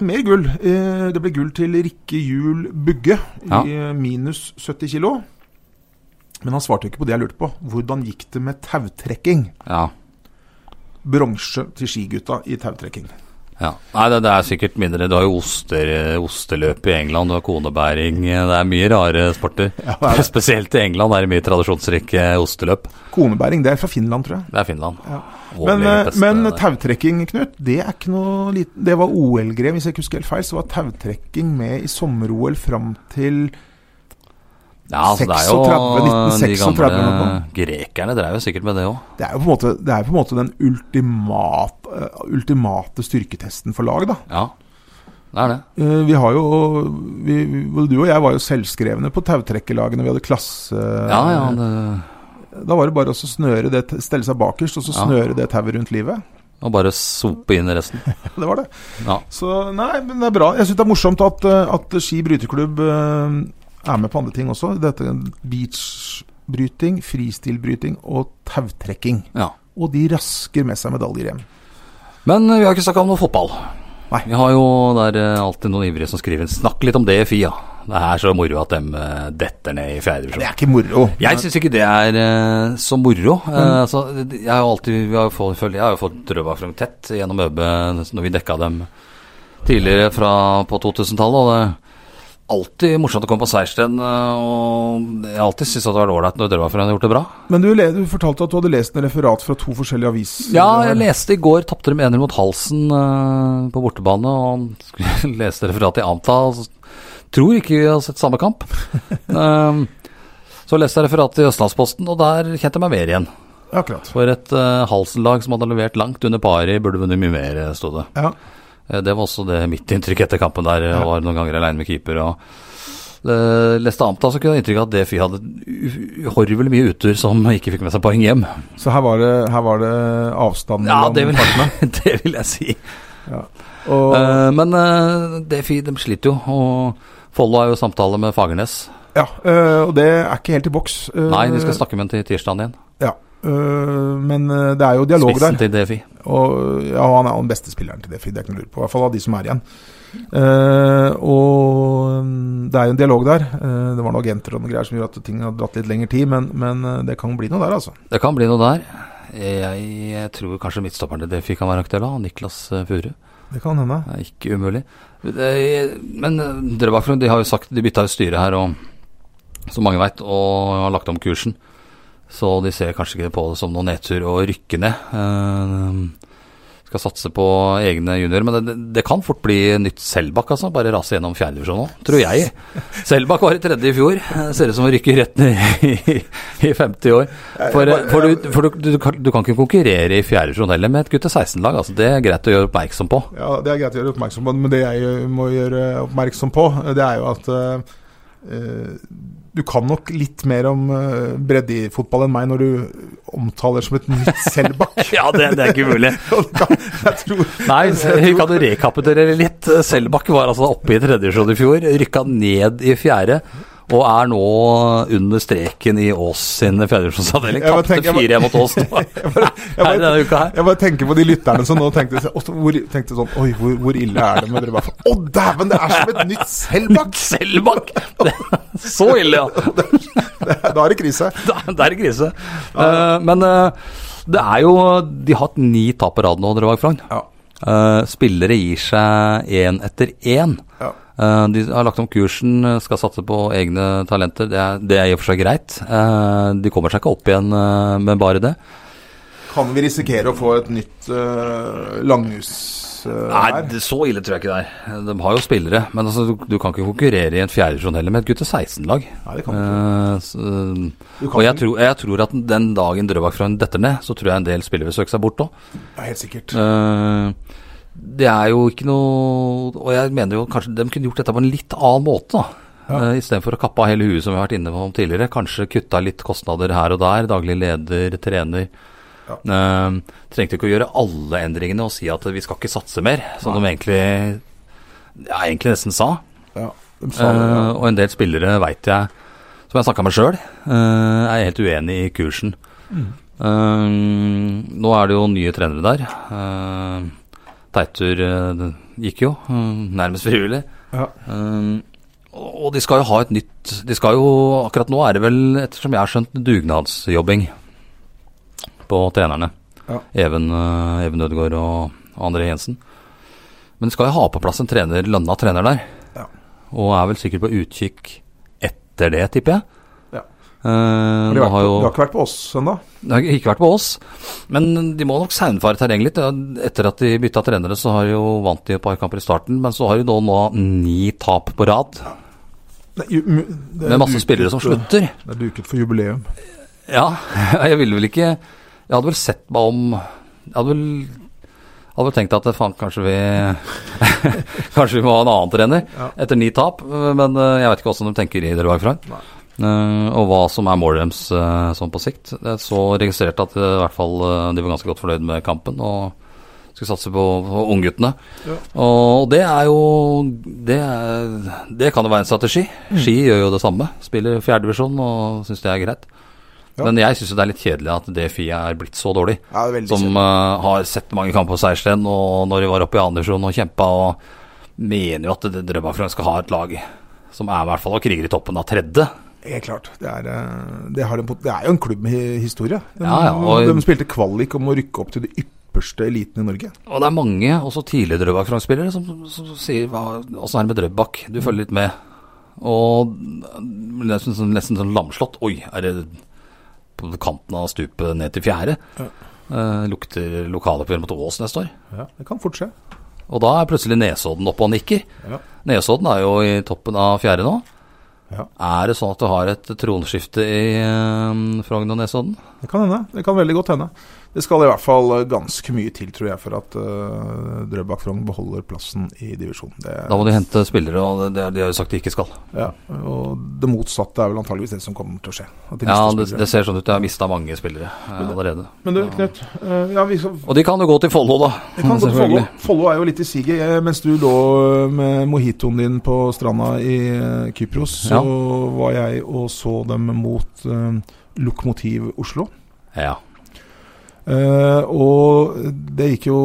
Mer gull. Eh, Det ble gull til Rikke Juel Bugge Ja. i eh, minus 70 kg. Men han svarte ikke på det jeg lurte på. Hvordan gikk det med tautrekking? ja. Bronse til skigutta i tautrekking. Ja. Nei, det, det er sikkert mindre. Du har jo oster, osteløp i England, du har konebæring. Det er mye rare sporter. Ja. Spesielt i England er det mye tradisjonsrike osteløp. Konebæring, det er fra Finland, tror jeg. Det er Finland. Ja. Men, eh, men tautrekking, Knut, det er ikke noe liten Det var OL-grev, hvis jeg ikke husker helt feil. Så var tautrekking med i sommer-OL fram til ja, altså, det er jo 1936, De 1936 gamle grekerne drev jo sikkert med det òg. Det er jo på en måte, det på en måte den ultimate, eh, ultimate styrketesten for lag, da. Ja, det er det. Eh, Vi har jo vi, Du og jeg var jo selvskrevne på tautrekkerlagene. Vi hadde klasse Ja, ja, det Da var det bare å snøre det, stelle seg bakerst og så Ja. snøre det tauet rundt livet. Og bare sope inn resten. Det var det. Ja. Så nei, men det er bra. Jeg syns det er morsomt at, eh, at Ski bryteklubb er med på andre ting også. Dette Beachbryting, fristilbryting og tautrekking. ja. Og de rasker med seg medaljer hjem. Men eh, vi har ikke snakka om noe fotball. Nei. Vi har jo der eh, alltid noen ivrige som skriver 'snakk litt om det FIA'. Det er så moro at de eh, detter ned i fjerde Det er ikke moro. Jeg syns ikke det er så moro. Eh, altså, jeg har alltid vi har fått, Jeg har jo fått Drøbak tett gjennom ØB når vi dekka dem tidligere fra på 2000-tallet. Alltid morsomt å komme på seierstrend. eh, Og jeg har alltid syntes det var ålreit når Drøbak har gjort det bra. Men du, du fortalte at du hadde lest en referat fra to forskjellige aviser. Ja, jeg leste i går tapte de 1-0 mot Halsen uh, på bortebane. Og skulle leste referatet i Anta. Tror ikke vi har sett samme kamp. um, så leste jeg referatet i Østlandsposten, og der kjente jeg meg mer igjen. Akkurat. For et uh, Halsen-lag som hadde levert langt under pari, burde vunnet mye mer, sto det. Ja. Eh, Det var også det mitt inntrykk etter kampen der. Jeg var noen ganger alene med keeper. og eh, Leste Amta, så kunne jeg inntrykk av at DFI hadde uhorvelig mye utur som ikke fikk med seg poeng hjem. Så her var det, her var det avstand Ja, det vil, partene. det vil jeg si. Og, uh, men uh, DFI de sliter jo, og Follo har jo samtale med Fagernes. ja, uh, og det er ikke helt i boks. Nei, vi skal snakke med ham til tirsdagen igjen. Ja, men øh, det er jo dialog Spissen der. til DFI. Og ja, han er den beste spilleren til DFI, det er ikke noe lurt på. I hvert fall av de som er igjen. Uh, og mm, det er jo en dialog der. Uh, det var noen agenter og noen greier som gjorde at ting har dratt litt lengre tid, men, men eh, det kan bli noe der, altså. Det kan bli noe der. Jeg, jeg tror kanskje midtstopperen til DFI kan være aktuell, da. Niklas eh, Furu. Det kan hende. Det er ikke umulig. Det- Men eh, Drøbak de har jo sagt De bytta jo styre her, og, som mange veit, og har lagt om kursen. Så de ser kanskje ikke på det som noen nedtur å rykke ned. Eh, skal satse på egne juniorer. Men det, det kan fort bli nytt Selbakk, altså. Bare rase gjennom fjerdedivisjon nå, tror jeg. Selbakk var i tredje i fjor. Eh, Ser ut som å rykke rett ned i, i 50 år. For, eh, for, du, for du, du, kan- du kan ikke konkurrere i fjerdedivisjon heller med et gutte 16-lag. Altså, det er greit å gjøre oppmerksom på. Ja, det er greit å gjøre oppmerksom på, men det jeg må gjøre oppmerksom på, det er jo at eh, du kan nok litt mer om uh, breddefotball enn meg når du omtaler som et nytt Selbakk. Ja, det, det er ikke mulig. Nei, vi kan rekapitulere litt. Selbakk var altså oppe i tredje divisjon i fjor, rykka ned i fjerde. Og er nå under streken i Ås sin bare Tapte tenker- jeg 4-1 mot Ås nå. jeg bare, jeg, bare, jeg bare tenker på de lytterne som nå tenkte, hvor, tenkte sånn Oi, hvor, hvor ille er det med dere? Å, dæven, det er som et nytt Selbakk! Selbakk! Så ille, ja. Da er det krise. Da, da er krise. Eh, men uh, det er jo De har hatt ni tap på rad nå, Drevag Frogn. Ja. Uh, spillere gir seg én etter én. Ja. Uh, de har lagt om kursen, eh, skal satse på egne talenter. Det er, det er i og for seg greit. Uh, de kommer seg ikke opp igjen uh, med bare det. Kan vi risikere å få et nytt uh, langhus Nei, det, så ille tror jeg ikke det er. De har jo spillere, men altså, du, du kan ikke konkurrere i en fjerdedivisjon heller med et gutte 16-lag. Nei, det kan ikke. Eh, så- og jeg tror, jeg tror at den dagen Drøbak en detter ned, så tror jeg en del spillere vil søke seg bort òg. Helt sikkert. Eh, det er jo ikke noe Og jeg mener jo kanskje de kunne gjort dette på en litt annen måte, da. Ja. Uh, Istedenfor å kappe av hele huet, som vi har vært inne på tidligere. Kanskje kutta litt kostnader her og der. Daglig leder, trener. Ja. Uh, trengte ikke å gjøre alle endringene og si at vi skal ikke satse mer, som de egentlig ja, egentlig nesten sa. Ja, de sa det, Eh, ja. og en del spillere veit jeg, som jeg snakka med sjøl, er helt uenig i kursen. Mm. Eh, nå er det jo nye trenere der. Eh, Teitur eh, gikk jo, eh, nærmest frivillig. Ja. Um, og de skal jo ha et nytt De skal jo Akkurat nå er det vel, ettersom jeg har skjønt, dugnadsjobbing på trenerne. Ja. Even, eh, Even Ødegaard og og André Jensen. Men de skal jo ha på plass en trener, lønna trener der. Ja. Og er vel sikkert på utkikk etter det, tipper jeg. Eh, Har de, har på, jo de har ikke vært på oss ennå? det har ikke vært på oss, men de må nok saunfare terrenget litt. Etter at de bytta trenere, så har de jo vant de et par kamper i starten, men så har de nå, nå ni tap på rad. Nei, ju- det er Med masse duket, spillere som eh, slutter. Det er duket for jubileum. Ja, jeg ville vel ikke Jeg hadde vel sett meg om Jeg hadde vel, hadde vel tenkt at faen, kanskje vi Kanskje vi må ha en annen trener Ja. etter ni tap. Men eh, jeg vet ikke hvordan de tenker i Drøbak Frogn. Eh, og hva som er målet deres eh, sånn på sikt. Jeg så registrert at eh, i hvert fall de var ganske godt fornøyd med kampen. og skulle satse på, på ungguttene. Ja. Og det er jo det, er, det kan jo være en strategi. Mm. Ski gjør jo det samme. Spiller fjerdedivisjon og syns det er greit. Ja. Men jeg syns det er litt kjedelig at DFI er blitt så dårlig. Ja, Som eh, har sett mange kamper på seierstrend, og når de var oppe i andredivisjon og kjempa, og mener jo at det- Drøbak Frogn skal ha et lag som er i hvert fall og kriger i toppen av tredje. Helt klart. Det er, eh, det, har en, det er jo en klubb med historie. De, Ja, ja, og- de spilte kvalik om å rykke opp til det ypperste eliten i Norge. Og det er mange, også tidligere Drøbak Frogn-spillere, som, som sier åssen er det med Drøbak? Du følger litt med. Og nesten, sånn- nesten sånn lamslått. Oi, er det på kanten av stupet ned til fjerde? Ja. Eh, lukter lokaloppgjør mot Ås neste år. Ja, det kan fort skje. Og da er plutselig Nesodden oppe og nikker. Ja. Nesodden er jo i toppen av fjerde nå. Ja. Er det sånn at du har et tronskifte i eh, Frogn og Nesodden? Det kan hende. Det kan veldig godt hende. Det skal i hvert fall eh, ganske mye til, tror jeg, for at uh, Drøbak Frogn beholder plassen i divisjonen. Da må de hente spillere, og det, de har jo sagt de ikke skal. ja, og det motsatte er vel antageligvis det som kommer til å skje. At de Ja, det, det ser sånn ut. Jeg har mista mange spillere eh, allerede. Men du, Knut. Uh, ja, vi skal, Og de kan jo gå til Follo, da. De kan gå til Follo. Follo er jo litt i siget. Eh, Mens du lå med mojitoen din på stranda i eh, Kypros, så Ja. var jeg og så dem mot uh, Lokomotiv Oslo. Ja. Eh, og det gikk jo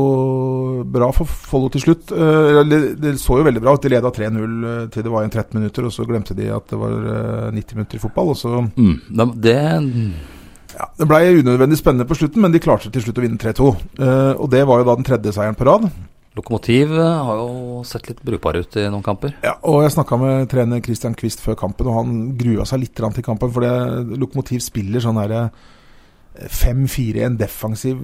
bra for Follo til slutt. Eh, det, så jo veldig bra ut. De leda 3-0 eh, til det var igjen 13 minutter, og så glemte de at det var eh, 90 minutter i fotball. Og så Mm, det, det ja, Det blei unødvendig spennende på slutten, men de klarte til slutt å vinne 3-2. Uh, og det var jo da den tredje seieren på rad. Lokomotiv har jo sett litt brukbare ut i noen kamper. Ja, og jeg snakka med trener Christian Quist før kampen, og han grua seg litt til kampen. For det, Lokomotiv spiller sånn derre 5-4-1 defensiv,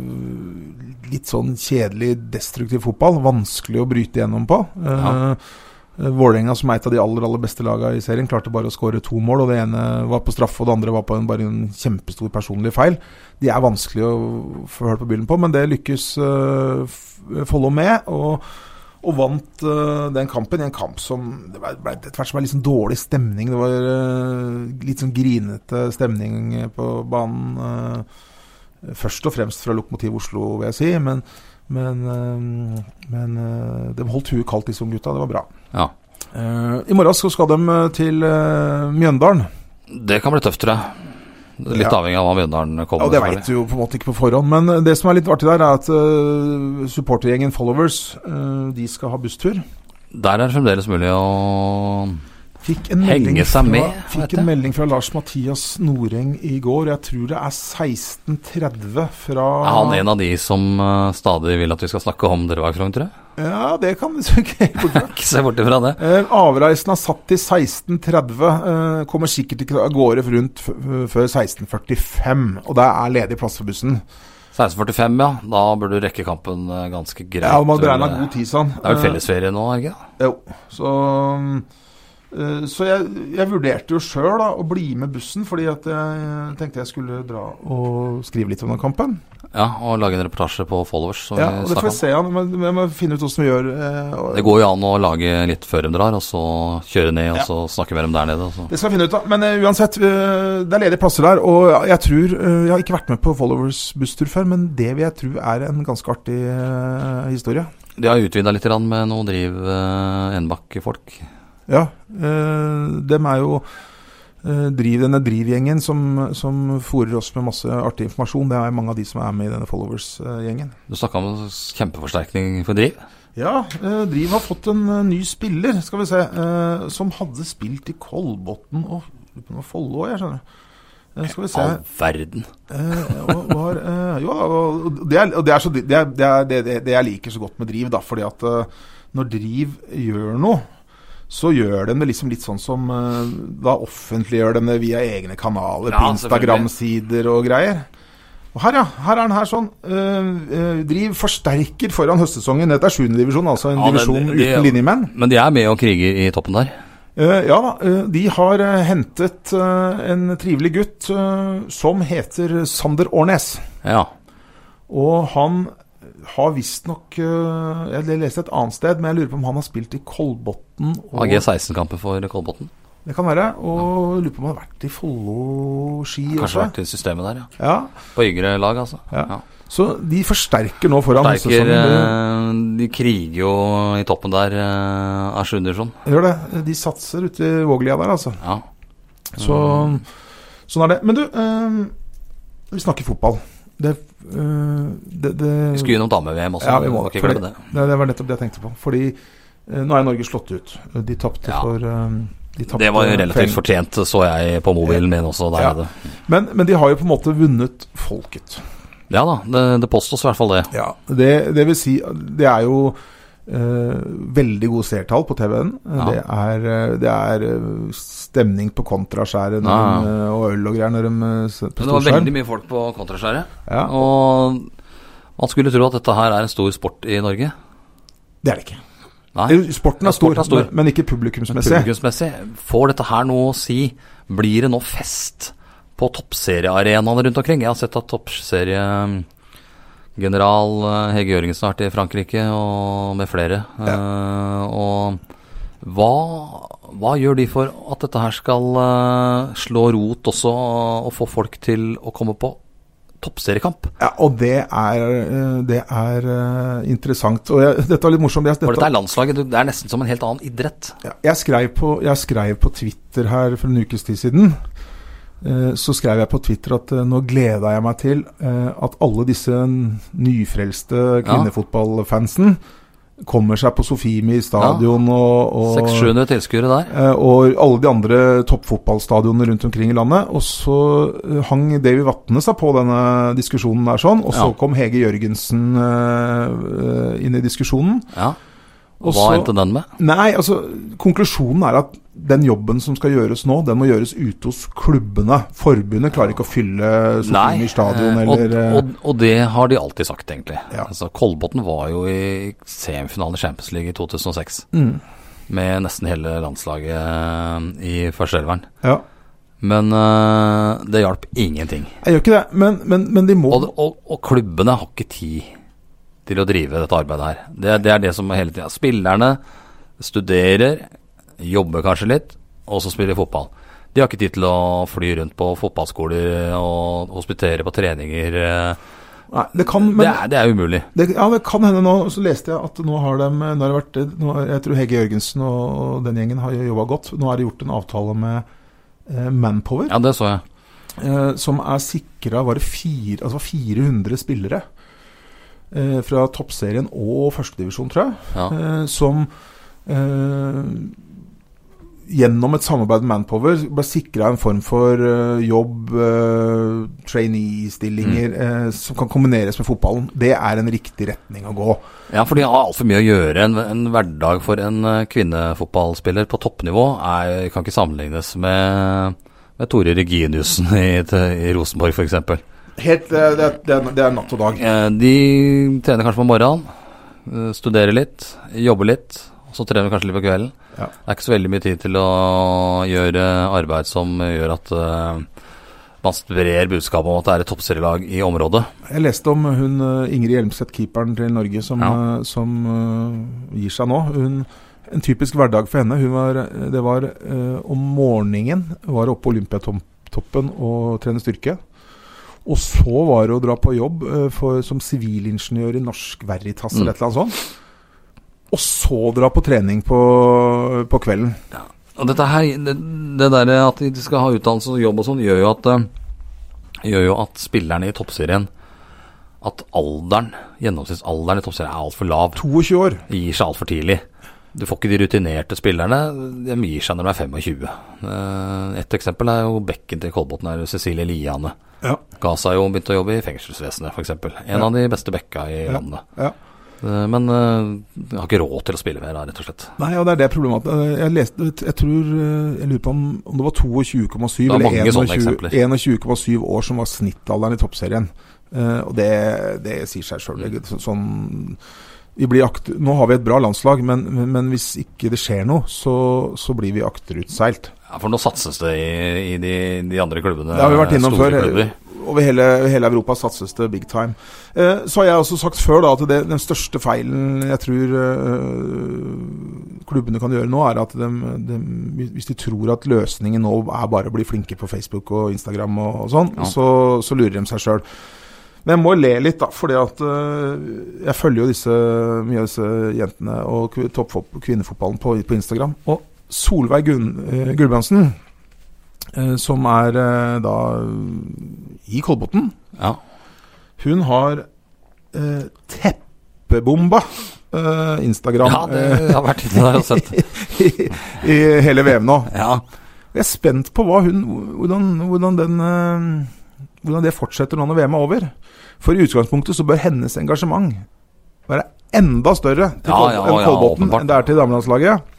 litt sånn kjedelig, destruktiv fotball. Vanskelig å bryte gjennom på. Ja. Uh, Vålerenga, som er et av de aller aller beste lagene i serien, klarte bare å skåre to mål. og Det ene var på straffe, og det andre var på en, bare en kjempestor personlig feil. De er vanskelig å få hørt på byllen på, men det lykkes uh, Follo med. og og vant uh, den kampen i en kamp som Det ble, ble etter hvert som var litt sånn dårlig stemning. Det var uh, litt sånn grinete stemning på banen. Uh, først og fremst fra Lokomotiv Oslo, vil jeg si. Men, men, men de holdt huet kaldt, disse unge gutta. Det var bra. Ja. I morgen så skal de til Mjøndalen. Det kan bli tøft, tror jeg. Litt Ja. avhengig av hva Mjøndalen Ja, Det veit du jo på en måte ikke på forhånd. Men øh, det som er litt artig der, er at uh, supportergjengen Followers uh, de skal ha busstur. Der er det fremdeles mulig å Fikk en melding seg fra, med, Fikk en melding fra Lars Mathias Noreng i går. Jeg tror det er 16.30 fra Er han en av de som uh, stadig vil at vi skal snakke om dere Frogn, tror jeg? Ja, det kan vi ikke fra. Se bort ifra det. Eh, avreisen er satt til 16.30. Eh, kommer sikkert ikke av gårde rundt før 16.45. Og det er ledig plass for bussen. 16.45, ja. Da burde du rekke kampen ganske greit. Ja, Man beregna god tid, sånn. Det er vel fellesferie nå, ikke? Jo, så eh, så jeg, jeg vurderte jo sjøl å bli med bussen, fordi at jeg tenkte jeg skulle dra og skrive litt om den kampen. Ja, og lage en reportasje på Followers, Ja, og det får vi se an. Vi må finne ut hvordan vi gjør. eh, Det går jo an å lage litt før de drar, og så kjøre ned, og Ja. så snakke med dem der nede. Så. Det skal vi finne ut av. Men uh, uansett, eh, det er ledige plasser der. Og jeg tror uh, Jeg har ikke vært med på Followers busstur før, men det vil jeg tro er en ganske artig eh, historie. De har utvida litt med noen driv Enebakk-folk. Ja. Uh, dem er jo eh, driv, denne Driv-gjengen som, som fòrer oss med masse artig informasjon. Det er mange av de som er med i denne Followers-gjengen. Du snakka om kjempeforsterkning for driv. Ja, eh, Driv har fått en eh, ny spiller, skal vi se, eh, som hadde spilt i Kolbotn og Follo, jeg skjønner. Eh, skal vi se All verden. Eh, og var, jo da, og det er, og det, er så, det, er, det, er, det, jeg liker så godt med Driv, da, fordi at når Driv gjør noe, så gjør de det liksom litt sånn som eh, Da offentliggjør de det via egne kanaler, Ja, på Instagram-sider og greier. Og her, ja. Her er den her sånn. eh, driv forsterker foran høstsesongen. Dette er 7. divisjon, altså en Ja, divisjon divisjon de, uten linjemenn. Men de er med og kriger i toppen der. Uh, ja da, de har hentet en trivelig gutt som heter Sander Årnes. Ja. Og han har visstnok uh, Jeg leste et annet sted, men jeg lurer på om han har spilt i Kolbotn. AG16-kamper for Kolbotn. det kan være. Og lurer på om han har vært i Follo-ski Kanskje også. vært i systemet der, ja. Ja, På yngre lag, altså. Ja. Så de forsterker nå foran Sterker, høstsesongen. eh, de kriger jo i toppen der eh, 7. divisjon. Gjør det. De satser ute i Våglia der, altså. Ja. Så sånn er det. Men du, eh, vi snakker fotball. Det, eh, det, det Vi skulle gjennom dame-VM også. Ja, vi må ikke det. Det, det var nettopp det jeg tenkte på. Fordi eh, nå er Norge slått ut. De tapte Ja. for eh, de Det var jo relativt Eng- fortjent, så jeg på mobilen min også der Ja. nede. Men, men de har jo på en måte vunnet folket. Ja da, det, påstås i hvert fall det. Ja, det, det vil si Det er jo Eh, veldig gode seertall på TV-en. Ja. Det er, eh, det er eh, stemning på kontraskjæret Ja. eh, og øl og greier når de eh, på Men det var veldig mye folk på kontraskjæret. Ja, Og man skulle tro at dette her er en stor sport i Norge. det er det ikke. Nei. Eh, Sporten er stor, sporten er stor. men- men ikke publikumsmessig. Publikumsmessig, får dette her noe å si? Blir det nå fest på toppseriearenaene rundt omkring? Jeg har sett at toppseriegeneral eh, Hege Jørgensen har vært i Frankrike, og med flere. Eh, og hva, hva gjør de for at dette her skal eh, slå rot også, og få folk til å komme på toppseriekamp? Ja, og det er, det er interessant. Og jeg, dette var litt morsomt. Jeg, For dette, dette er landslaget, det er nesten som en helt annen idrett. Ja, jeg, skrev på, jeg skrev på Twitter her for en ukes tid siden. Eh, Så skrev jeg på Twitter at eh, nå gleda jeg meg til eh, at alle disse nyfrelste kvinnefotballfansen kommer seg på Sofiemi stadion og, og 600-700 tilskuere der. Og alle de andre toppfotballstadionene rundt omkring i landet. Og så hang Davy Vatne seg på denne diskusjonen der sånn, og så Ja. kom Hege Jørgensen inn i diskusjonen. Ja. Og Hva endte den med? Nei, altså konklusjonen er at den jobben som skal gjøres nå, den må gjøres ute hos klubbene. Forbundet klarer ikke å fylle Sofiemi stadion eh, eller og, eh, og, og det har de alltid sagt, egentlig. Ja. Altså, Kolbotn var jo i semifinalen i Champions League i 2006. mm, Med nesten hele landslaget eh, i førsteelveren. Ja. Men eh, det hjalp ingenting. Jeg gjør ikke det, men, men, men de må Og, og, og klubbene har ikke tid til å drive dette arbeidet her. Det, det er det som hele tida Spillerne studerer, jobber kanskje litt, og så spiller fotball. De har ikke tid til å fly rundt på fotballskoler og hospitere på treninger. eh. Nei, det kan, men det, er, det er umulig. Det, ja, det kan hende nå. Så leste jeg at nå har de nå har det vært, nå, Jeg tror Hege Jørgensen og den gjengen har jobba godt. Nå er det gjort en avtale med eh, Manpower, Ja, det så jeg. eh, som er sikra var det fire, altså 400 spillere eh, fra toppserien og førstedivisjon, tror jeg, Ja. eh, som eh, gjennom et samarbeid med Manpower ble sikra en form for eh, jobb, uh, trainee-stillinger, eh, som kan kombineres med fotballen. Det er en riktig retning å gå. ja, for de har altfor mye å gjøre. En, en hverdag for en eh, kvinnefotballspiller på toppnivå er, kan ikke sammenlignes med, med Tore Reginiussen i, i Rosenborg, f.eks. Helt, det, det, er, det er natt og dag. Eh, De trener kanskje på morgenen, eh, studerer litt, jobber litt, så trener de kanskje litt på kvelden. Ja. Det er ikke så veldig mye tid til å gjøre arbeid som gjør at eh, man sprer budskapet om at det er et toppserielag i området. Jeg leste om hun Ingrid Hjelmseth, keeperen til Norge, som, Ja. som gir seg nå. Hun, en typisk hverdag for henne. Var, det var om morgenen var oppe på Olympiatoppen og trene styrke. Og så var det å dra på jobb eh, for, som sivilingeniør i Norsk Veritas Mm. eller et eller annet sånt. Og så dra på trening på, på kvelden. Og dette her, det, det der at de skal ha utdannelse og jobb og sånn, gjør eh, gjør jo at spillerne i toppserien At alderen, gjennomsnittsalderen i toppserien er altfor lav. 22 år. Gir seg altfor tidlig. Du får ikke de rutinerte spillerne. De gir seg når de er 25. Eh, Et eksempel er jo bekken til Kolbotn, Cecilie Liane. Ja. Ga seg jo begynte å jobbe i fengselsvesenet, f.eks. En Ja. av de beste bekka i Ja. landet. Ja. Eh, Men uh, har ikke råd til å spille mer, da, rett og slett. Nei, og det er det problemet. eh, Jeg leste, jeg tror Jeg lurer på om, om det var 22,7 er mange eller sånne 21 eksempler. 21,7 år som var snittalderen i toppserien. Uh, og det, det sier seg sjøl. Sånn, blir akter, nå har vi et bra landslag, men, men, hvis ikke det skjer noe, så, så blir vi akterutseilt. Ja, For nå satses det i, i de, de andre klubbene. Det har vi vært innom før. klubber. Over hele, hele Europa satses det big time. Eh, så har jeg også sagt før da, at det, den største feilen jeg tror eh, klubbene kan gjøre nå, er at de, de, hvis de tror at løsningen nå er bare å bli flinke på Facebook og Instagram og, og sånn, Ja. så, så lurer de seg sjøl. Men jeg må le litt, da, fordi at eh, jeg følger jo disse, mye av disse jentene og kv- kvinnefotballen på, på Instagram. Og Solveig Gunn, eh, Gulbrandsen, eh, som er da i Kolbotn, Ja. hun har eh, teppebomba eh, Instagram ja, det jeg har vært inne der og sett. i, i hele VM nå. Ja. Jeg er spent på hva hun, hvordan, hvordan, den, hvordan det fortsetter nå når VM er over. For i utgangspunktet så bør hennes engasjement være enda større til Ja, ja, ja, enn det er til damelandslaget.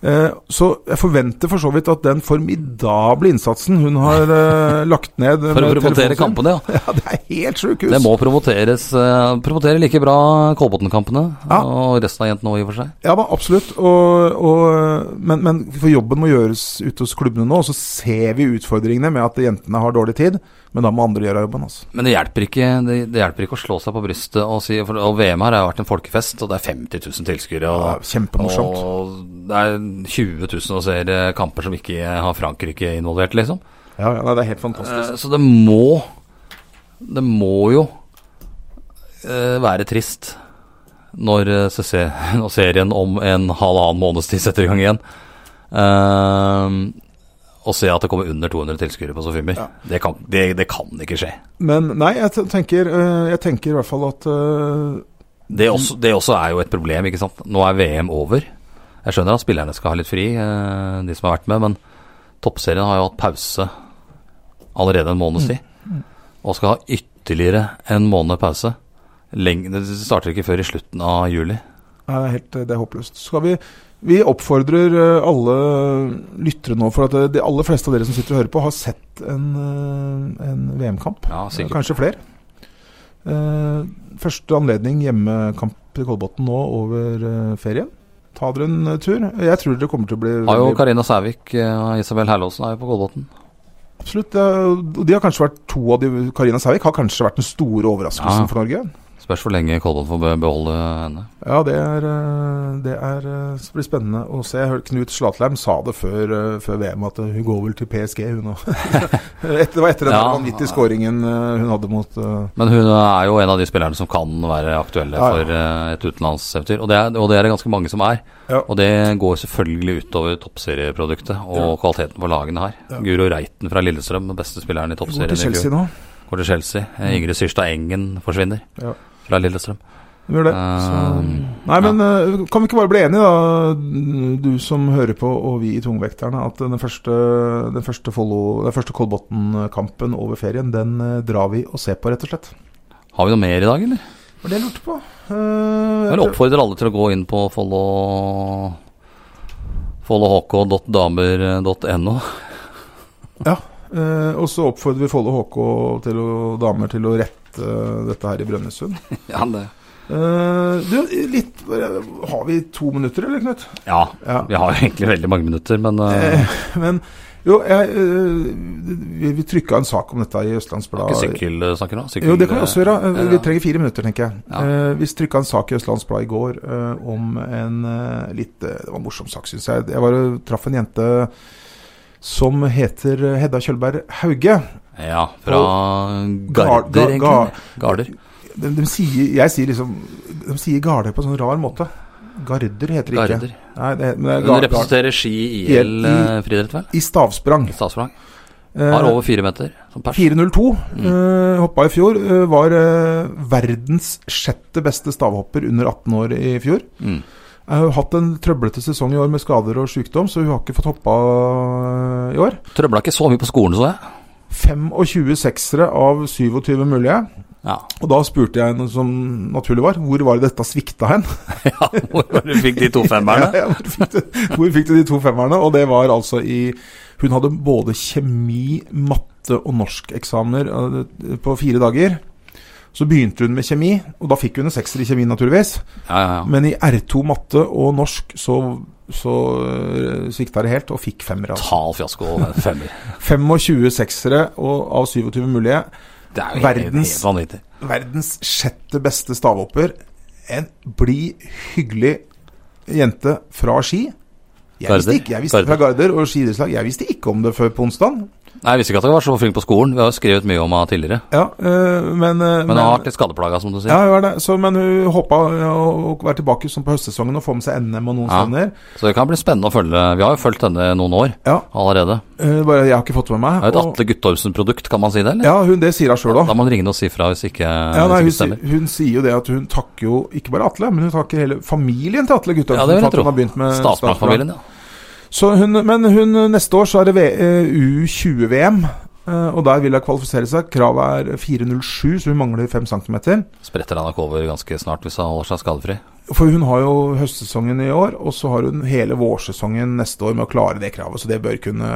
Eh, så jeg forventer for så vidt at den formidable innsatsen hun har eh, lagt ned For å promotere kampene, ja. Ja, det er helt sjukehus. Det må promoteres eh, Promotere like bra Kolbotn-kampene Ja. og resten av jentene òg, i og for seg. Ja da, absolutt. Og, og, men, men for jobben må gjøres ute hos klubbene nå. Og så ser vi utfordringene med at jentene har dårlig tid. Men da må andre gjøre jobben. Altså. Men det hjelper, ikke, det, det hjelper ikke å slå seg på brystet og si for, Og VM her har vært en folkefest, og det er 50 000 tilskuere. Ja, Og, kjempemorsomt. og det er 20 000 og ser kamper som ikke har Frankrike involvert, liksom. Ja, ja, det er helt fantastisk. Eh, Så det må Det må jo eh, være trist når, eh, når serien om en halvannen måneds tid setter i gang igjen. Uh, og se at det kommer under 200 tilskuere på Sofimer. Ja. Det, kan, det, det kan ikke skje. Men nei, jeg tenker, jeg tenker i hvert fall at uh, Det også, det også er jo et problem, ikke sant. Nå er VM over. Jeg skjønner at spillerne skal ha litt fri, eh, de som har vært med, men toppserien har jo hatt pause allerede en måneds tid. Og skal ha ytterligere en måned pause. Lenge, det starter ikke før i slutten av juli. Nei, det er helt det er håpløst. Skal vi Vi oppfordrer eh, alle lyttere nå, for at eh, de aller fleste av dere som sitter og hører på, har sett en, en VM-kamp. Ja. Kanskje flere. Første anledning hjemmekamp i Kolbotn nå over ferien. Ta dere en eh, tur. Jeg tror dere kommer til å bli Har jo Karina Sævik eh, og Isabel Herlåsen er jo på Kolbotn. Absolutt. Og de har kanskje vært to av de Karina Sævik har kanskje vært den store overraskelsen Ja. for Norge. Spørs hvor lenge Kolbotn får beholde henne. Ja, det er eh, Det er, eh, det blir spennende å se. Jeg hørte Knut Slatleim sa det før, eh, før VM, at hun går vel til PSG, hun òg. det var etter den Ja. vanvittige skåringen hun hadde mot uh... Men hun er jo en av de spillerne som kan være aktuelle Ja, ja. for et utenlandseventyr. Og det, og det er det ganske mange som er. Og det går selvfølgelig utover toppserieproduktet og kvaliteten på lagene her. Guro Reiten fra Lillestrøm, den beste spilleren i Går toppserien til Chelsea nå. Går til Chelsea. Ingrid Syrstad Engen forsvinner Ja. Fra Lillestrøm. Hun Gjør det. Så. Um, Nei, men eh, kan vi ikke bare bli enige, da, du som hører på og vi i Tungvekterne, at den første, den første, den første Kolbotn-kampen over ferien, den eh, drar vi og ser på, rett og slett. Har vi noe mer i dag, eller? Det var det jeg lurte på. Uh, Jeg oppfordrer alle til å gå inn på follo followhk.damer.no. Ja, Uh, og så oppfordrer vi Follo HK til å, damer til å rette eh, dette her i Brønnøysund. Ja, det. Uh, du, litt Har vi to minutter, eller, Knut? ja, Ja. vi har egentlig veldig mange minutter, men Eh, men jo, jeg, vi, vi trykka en sak om dette i Østlandsblad. ikke sykkelsaker nå? Sykkel, Jo, det kan vi også gjøre. Vi trenger fire minutter, tenker jeg. Ja. Vi trykka en sak i Østlandsblad i går om en litt Det var en morsom sak, syns jeg. Jeg var, traff en jente som heter Hedda Kjølberg Hauge. Ja, fra og Garder, ga- ga- egentlig. Garder. De, de sier, jeg sier liksom De sier Garder på en sånn rar måte. Garder heter det ikke. Nei, det, men det er Hun representerer Ski IL i- eh, friidrett, vel? I stavsprang. Stavsprang. Eh, Har over fire meter som pers. 4.02 Mm. uh, hoppa i fjor. Uh, var uh, verdens sjette beste stavhopper under 18 år i fjor. Mm. Jeg har hatt en trøblete sesong i år med skader og sykdom, så hun har ikke fått hoppa eh, i år. Trøbla ikke så mye på skolen, så jeg. 25 seksere av 27 mulige. Ja. Og da spurte jeg som naturlig var, hvor var det dette svikta hen? ja hvor du fikk de to femmerne? Ja, hvor, fikk du, hvor fikk du de to femmerne? Og det var altså i Hun hadde både kjemi, matte og norskoksamener eh, på fire dager. Så begynte hun med kjemi, og da fikk hun en sekser i kjemi, naturligvis. Ja, ja, ja. Men i R2 matte og norsk så, så uh, svikta det helt, og fikk femmer. Altså. Total fiasko femmer. 25 seksere av 27 mulige. Det er jo Verdens- helt vanvittig. Verdens sjette beste stavhopper. En blid, hyggelig jente fra Ski. Jeg visste ikke, jeg visste fra Garder og skiidrettslag. Jeg visste ikke om det før på onsdag. Nei, Jeg visste ikke at jeg var så flink på skolen. Vi har jo skrevet mye om henne tidligere. Ja, øh, men, øh, Men hun har vært litt skadeplaga, som du sier. ja, hun er det. Så, men hun håpa å være tilbake som på høstsesongen og få med seg NM og noen Ja. stevner. Så det kan bli spennende å følge. Vi har jo fulgt henne noen år Ja, allerede. Uh, bare jeg har ikke fått med meg. Det er et Atle Guttormsen-produkt, kan man si det? eller? ja, hun, det sier hun sjøl òg. Da må man ringe og si fra hvis ikke, Ja, nei, hun, hvis stemmer. hun sier jo det at hun takker jo ikke bare Atle, men hun takker hele familien til Atle Guttormsen Ja, for at hun har begynt med Stavsprangfamilien, ja. Så hun, men hun, neste år så er det eh, U20-VM. Eh, og der vil hun kvalifisere seg. Kravet er 4,07, så hun mangler 5 cm. Spretter han nok over ganske snart hvis han holder seg skadefri. For hun har jo høstsesongen i år, og så har hun hele vårsesongen neste år med å klare det kravet. Så det bør kunne,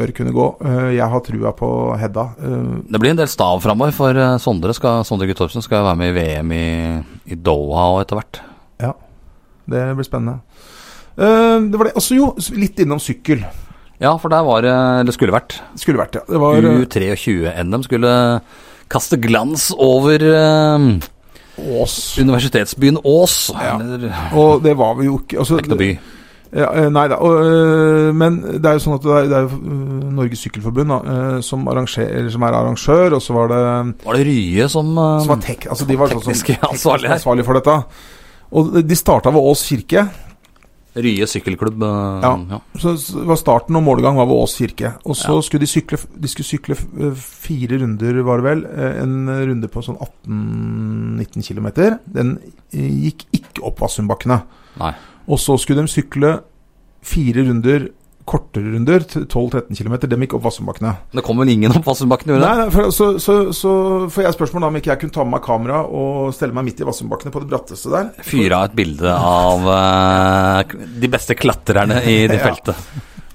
bør kunne gå. Eh, Jeg har trua på Hedda. Det blir en del stav framover, for Sondre, skal, Sondre Guttorpsen skal være med i VM i, i Doha og etter hvert. Ja, det blir spennende. Eh, Det var det. Også jo, litt innom sykkel. Ja, for der var det Eller skulle vært. Skulle vært, ja. Det var eh, U23-NM skulle kaste glans over eh, Ås. universitetsbyen Ås. Ja. Og det var vi jo ikke altså, noe by. Ja, nei da. Og, men det er jo sånn at det er, jo Norges Sykkelforbund da, som, som er arrangør, og så var det Var det Rye som, som var tek, altså de var sånn teknisk ansvarlig ansvarlig for dette. Og de starta ved Ås kirke. Rye sykkelklubb. eh, Ja. ja. Så var starten og målgang var ved Ås kirke. Og så Ja. skulle de sykle De skulle sykle øh, fire runder, var det vel. Eh, En runde på sånn 18-19 km. Den eh, gikk ikke opp Vassumbakkene. Og så skulle de sykle fire runder, kortere runder, 12-13 km. De gikk opp Vassumbakkene. Det kom vel ingen opp Vassumbakkene? Nei, nei, for, så, så, så får jeg spørsmål om ikke jeg kunne ta med meg kamera og stelle meg midt i Vassumbakkene på det bratteste der. Fyra et bilde av uh, de beste klatrerne i det Ja.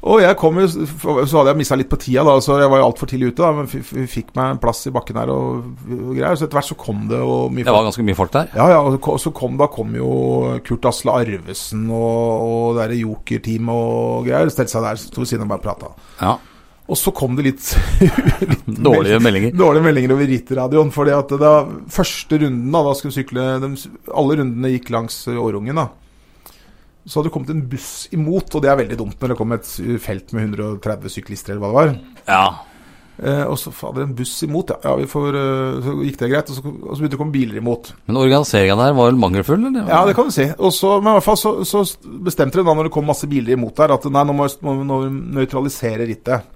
Og jeg kom jo, så hadde jeg mista litt på tida, da, så jeg var jo altfor tidlig ute. da, Men f- fikk meg en plass i bakken her og, og greier. Så etter hvert så kom det og mye Det var ganske mye folk der. Ja, ja, og så kom, da kom jo Kurt Asle Arvesen og, og det derre Joker-team og greier. Stelte seg der, sto ved siden av meg og prata. Ja. Og så kom det litt Dårlige meldinger. Dårlige meldinger over Ritterradioen. fordi at da første runden, da, da skulle sykle de, Alle rundene gikk langs Årungen, da. Så hadde det kommet en buss imot, og det er veldig dumt når det kom et felt med 130 syklister, eller hva det var. Ja. Eh, og så hadde det en buss imot, ja. ja vi får, så gikk det greit. Og så, og så begynte det å komme biler imot. Men organiseringa der var vel mangelfull, eller? Ja, det kan du si. Og så, men i hvert fall så, så bestemte de da, når det kom masse biler imot der, at nei, nå må vi nøytralisere rittet.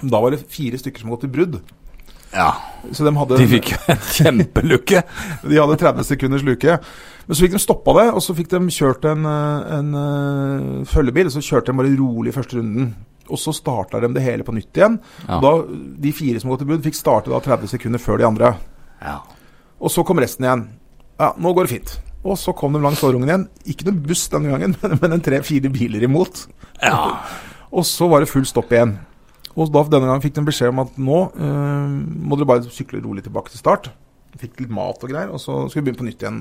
Da var det fire stykker som gått i brudd. Ja. Så de hadde De fikk en kjempelukke. De hadde 30 sekunders luke. Men så fikk de stoppa det, og så fikk de kjørt en, eh, en eh, følgebil. Så kjørte de bare rolig første runden. Og så starta de det hele på nytt igjen. Ja. Da, de fire som gått i brudd, fikk starte da 30 sekunder før de andre. Ja. Og så kom resten igjen. Ja, nå går det fint. Og så kom de langs Årungen igjen. Ikke noen buss denne gangen, men en tre-fire biler imot. ja. Og så var det full stopp igjen. Og da denne gangen fikk de beskjed om at nå øh, må dere bare sykle rolig tilbake til start. Fikk litt mat og greier, og så skulle vi begynne på nytt igjen.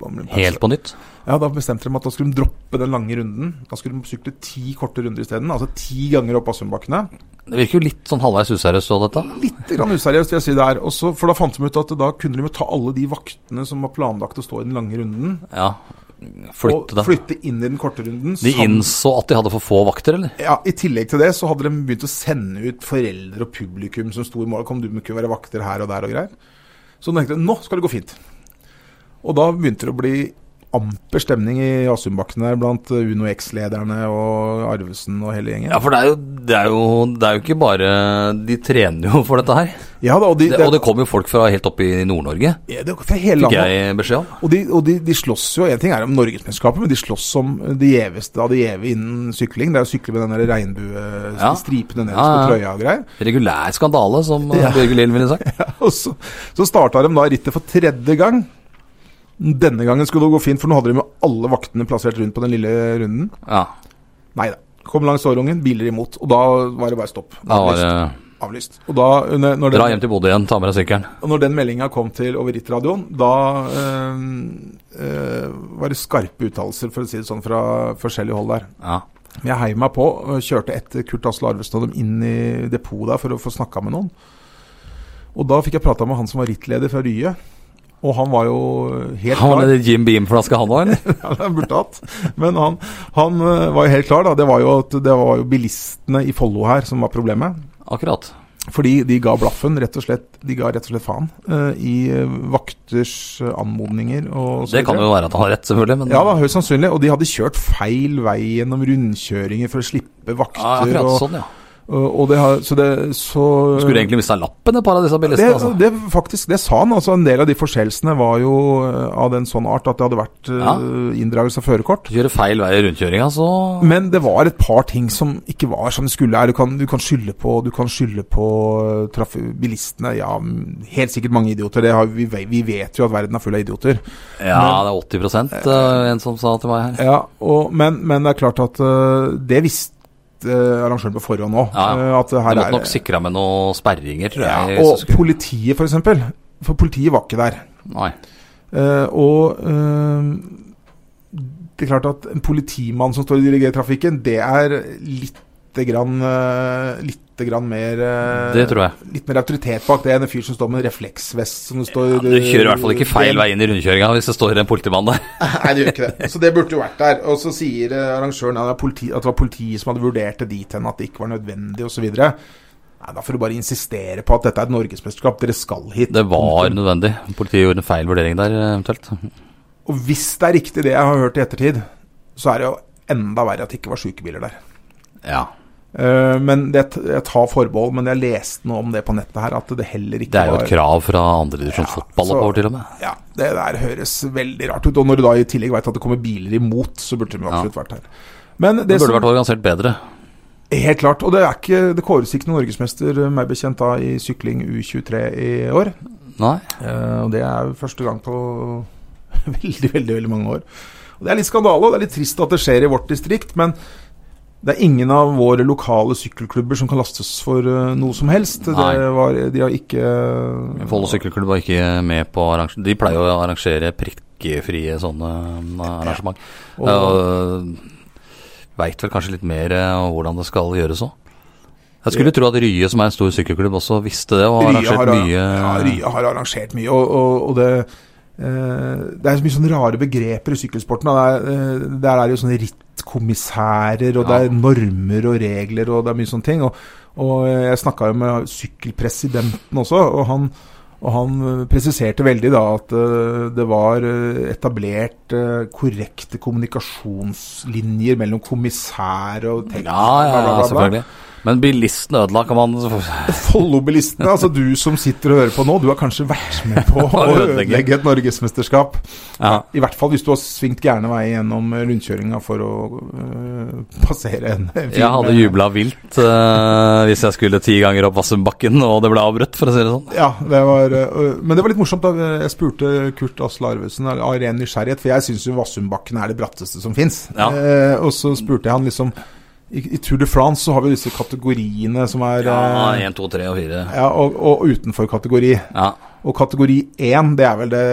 pause. Helt på nytt. Ja, Da bestemte de at da skulle de droppe den lange runden. Da skulle de sykle ti korte runder isteden. Altså ti ganger opp Assundbakkene. Det virker jo litt sånn halvveis useriøst òg, dette. Litt grann useriøst, vil jeg si det er. Også, for da fant de ut at da kunne de jo ta alle de vaktene som var planlagt å stå i den lange runden, Ja. Flytte og flytte inn i den korte runden. De innså at de hadde for få vakter, eller? Ja, I tillegg til det så hadde de begynt å sende ut foreldre og publikum som sto i mål. Kom du med være vakter her og der og greier. Så tenkte nå skal det gå fint. Og da begynte det å bli amper stemning i Asumbakken der blant Uno X-lederne og Arvesen og hele gjengen. Ja, for det er, jo, det, er jo, det er jo ikke bare De trener jo for dette her. Ja da, og de, Det, og det kom jo folk fra helt opp i Nord-Norge, ja, det, fra hele fikk landet. jeg beskjed om. Og, de, og de, de slåss jo En ting er om Norgesmesterskapet, men de slåss om det gjeveste av det gjeve innen sykling. Det er å sykle med den der regnbue... Ja. Nederst Ja, på trøya og greier. Regulær skandale, som ja. Ja. Børge Lill ville sagt. Og så, så starta de da rittet for tredje gang. Denne gangen skulle det gå fint, for nå hadde de jo alle vaktene plassert rundt på den lille runden. Ja, Nei da. Kom langs Årungen, biler imot. Og da var det bare stopp. da var det Avlyst. Og da, under- når Dra den, hjem til Bodø igjen, ta med deg sykkelen. og når den meldinga kom til over rittradioen, da øh, øh, var det skarpe uttalelser, for å si det sånn, fra forskjellige hold der. Ja. Jeg heiv meg på, kjørte etter Kurt Asle Arvestad og dem inn i depotet der for å få snakka med noen. Og da fikk jeg prata med han som var rittleder fra Rye. Og han var jo helt Han klar. Han hadde Jim Beam-flaske, han òg? Ja, det burde hatt. Men han, han var jo helt klar, da. Det var jo, det var jo bilistene i Follo her som var problemet. Akkurat. Fordi de ga blaffen, rett og slett. De ga rett og slett faen uh, i øh, vakters øh, anmodninger og så Det kan jo være at han har rett, selvfølgelig, men Ja da, høyst sannsynlig. Og de hadde kjørt feil vei gjennom rundkjøringer for å slippe vakter. Ja, akkurat og, sånn, ja. Og, det har, så det så Skulle egentlig mista lappen, et par av disse bilistene. Altså. det, faktisk, det sa han. altså En del av de forseelsene var jo eh, av den sånn art at det hadde vært eh, Ja. inndragelse av førerkort. Kjøre feil vei i rundkjøringa, så Men det var et par ting som ikke var som det skulle. være. Du kan, du kan skylde på, du kan skylde på eh, traf bilistene. Ja, helt sikkert mange idioter. Det har, vi, vi vet jo at verden er full av idioter. Ja, det er 80 eh, en som sa til meg her. Ja, og, men, men det er klart at det visste arrangøren på forhånd òg. Ja, ja. at her måtte nok sikra med noen sperringer, tror jeg. ja, Og skulle- politiet, for eksempel. For politiet var ikke der. Nei. Uh, og uh, det er klart at en politimann som står og dirigerer trafikken, det er litt grann, uh, litt mer eh, Det tror jeg. Litt mer autoritet bak det enn en fyr som står med en refleksvest som det står Du kjører i hvert fall ikke feil vei inn i rundkjøringa hvis det står en politimann der. Nei, det gjør ikke det. Så det burde jo vært der. Og så sier eh, arrangøren at det, at det var politiet som hadde vurdert det dit hen at det ikke var nødvendig osv. Nei, da får du bare insistere på at dette er et norgesmesterskap, dere skal hit. Det var nødvendig. Politiet gjorde en feil vurdering der, eventuelt. Og hvis det er riktig det jeg har hørt i ettertid, så er det jo enda verre at det ikke var sykebiler der. Ja. Eh, men det, jeg tar forbehold, men jeg leste noe om det på nettet her, at det heller ikke Det er jo var et krav fra andredivisjon Ja, fotball oppover, til og med. Ja, det der høres veldig rart ut. Og når du da i tillegg veit at det kommer biler imot, så burde de absolutt vært her. Men det, Det burde som vært organisert bedre. Helt klart. Og det, er ikke, det kåres ikke noen norgesmester, eh, meg bekjent, da i sykling U23 i år. Nei. Eh, og det er første gang på veldig, veldig veldig mange år. Og Det er litt skandale, og det er litt trist at det skjer i vårt distrikt, men det er ingen av våre lokale sykkelklubber som kan lastes for eh, noe som helst. Var, de har ikke Follo sykkelklubb var ikke med på arrangement. De pleier å arrangere prikkefrie sånne mm, arrangement. Og veit vel kanskje litt mer eh, om hvordan det skal gjøres òg. Jeg skulle tro at Rye, som er en stor sykkelklubb, også visste det og har Rye har, arrangert mye ja, Rye har arrangert mye, og, og, og det det er så mye sånne rare begreper i sykkelsporten. eh, der er det jo sånne rittkommissærer, og det er normer og regler, og det er mye sånne ting. Og, og jeg snakka jo med sykkelpresidenten også, og han, og han eh, presiserte veldig da at eh, det var eh, etablert eh, korrekte kommunikasjonslinjer mellom kommissær og tekniker. Ja, ja, selvfølgelig. Men bilisten ødela, kan man Follo-bilistene, altså du som sitter og hører på nå, du har kanskje vært med på å Ødelegge. et norgesmesterskap. Ja. I hvert fall hvis du har svingt gærne vei gjennom rundkjøringa for å øh, passere en, film. Jeg hadde jubla vilt øh, hvis jeg skulle ti ganger opp Vassumbakken og det ble avbrutt, for å si det sånn. Ja, det var, øh, men det var litt morsomt. da Jeg spurte Kurt Asle Arvesen av ren nysgjerrighet, for jeg syns jo Vassumbakken er det bratteste som fins. Ja. Eh, og så spurte jeg han liksom i, I Tour de France så har vi disse kategoriene som er Ja, eh, én, to, tre og 4. ja, og, og utenfor kategori. Ja. Og kategori 1, det er vel det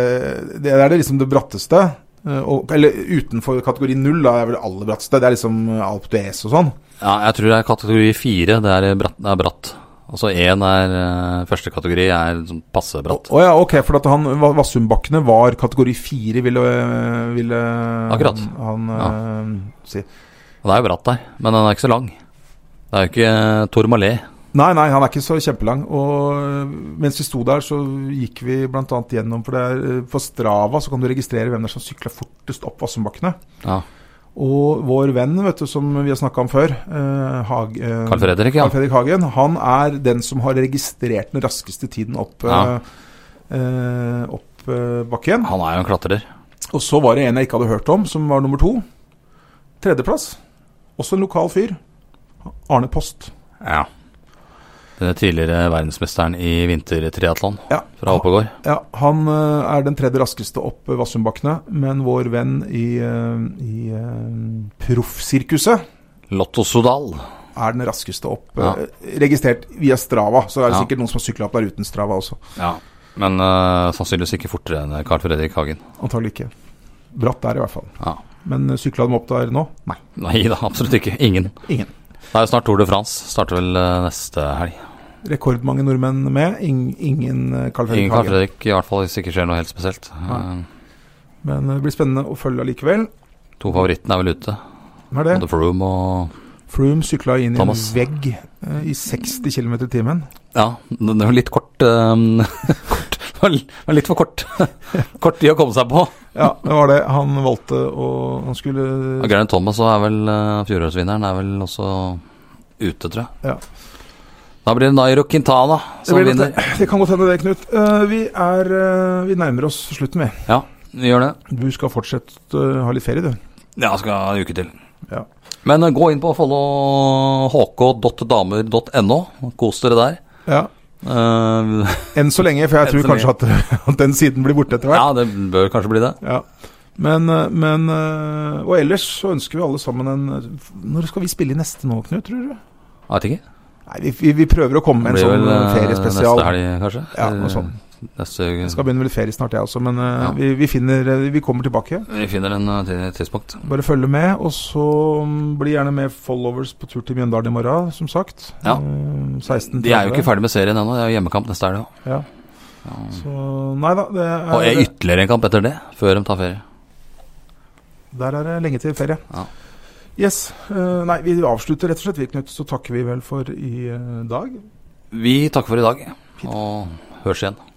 Det er det liksom det bratteste. Eh, Og, eller utenfor kategori 0, da er vel det aller bratteste. Det er liksom Alp d'Huez og sånn. ja, jeg tror det er kategori 4. Det er bratt. Det er bratt. Og så én er eh, første kategori er sånn passe bratt. Å ja, ok, for at han Va- Vassumbakkene var kategori 4, ville, ville Akkurat. han eh, si. Og det er jo bratt der, men den er ikke så lang. Det er jo ikke eh, Tourmalet. Nei, nei, han er ikke så kjempelang. Og øh, mens vi sto der, så gikk vi bl.a. gjennom For det er, øh, på Strava så kan du registrere hvem det er som sykler fortest opp Vassumbakkene. Ja. Og vår venn, vet du, som vi har snakka om før, eh, Hag, eh, Carl Fredrik, ja. Carl Fredrik Hagen, han er den som har registrert den raskeste tiden opp, Ja. eh, eh, opp eh, bakken. Han er jo en klatrer. Og så var det en jeg ikke hadde hørt om, som var nummer to. Tredjeplass. Også en lokal fyr. Arne Post. Ja. Den tidligere verdensmesteren i vintertriatlon Ja, fra Oppegård. Ja, Han eh, er den tredje raskeste opp eh, Vassumbakkene, men vår venn i, eh, i uh, proffsirkuset Lotto Sodal. er den raskeste opp. Ja. eh, registrert via Strava, så er det Ja. sikkert noen som har sykla opp der uten Strava også. Ja. Men uh, sannsynligvis ikke fortere enn Carl Fredrik Hagen. Antagelig ikke. Bratt der, i hvert fall. Ja. Men uh, sykla de opp der nå? Nei. Nei da, absolutt ikke. Ingen. Ingen. Det er jo snart Tour de France. Starter vel eh, neste helg. Rekordmange nordmenn med. Ing, ingen uh, Carl Fredrik Ingen Carl Fredrik, i hvert fall hvis det ikke skjer noe helt spesielt. Nei. Eh, Men det blir spennende å følge allikevel. to favorittene er vel ute. Er det? Både Froome og Froome sykla inn i en vegg i 60 km i timen. Ja, det er jo litt kort, eh, var var litt for kort. kort tid å komme seg på. Ja, det var det. Han valgte å Han skulle Og Geraint Thomas er vel uh, fjorårsvinneren, er vel også ute, tror jeg. Ja. Da blir det Nairo Quintana som det vinner. det kan godt hende det, Knut. Eh, vi, er, eh, vi nærmer oss slutten, vi. Ja, vi gjør det. Du skal fortsatt eh, ha litt ferie, du. Ja, skal ha en uke til. Ja. Men eh, gå inn på follow hk.damer.no. Kos dere der. ja. Eh, Enn så lenge, for jeg tror kanskje at, at den siden blir borte etter hvert. ja, det bør kanskje bli det. Ja. Men, eh, men eh, Og ellers så ønsker vi alle sammen en Når skal vi spille i neste nå, Knut, tror du? Jeg vet ikke. Nei, vi, vi, vi prøver å komme med en sånn feriespesial. neste helg, kanskje. Ja, noe sånt. Neste Jeg skal begynne med litt ferie snart, jeg også, men eh, Ja. vi, vi finner eh, Vi kommer tilbake. Vi finner en eh, tidspunkt. Bare følge med, og så mm, bli gjerne med followers på tur til Mjøndalen i morgen, som sagt. Ja. Eh, 16 De er jo ikke ferdig med serien ennå. Det er jo hjemmekamp neste helg. òg. Ja. Så nei da, det er, Og er ytterligere en kamp etter det, før de tar ferie. der er det lenge til ferie. Ja. Yes. Uh, nei, vi avslutter rett og slett, vi, Knut. Så takker vi vel for i uh, dag. Vi takker for i dag, og høres igjen.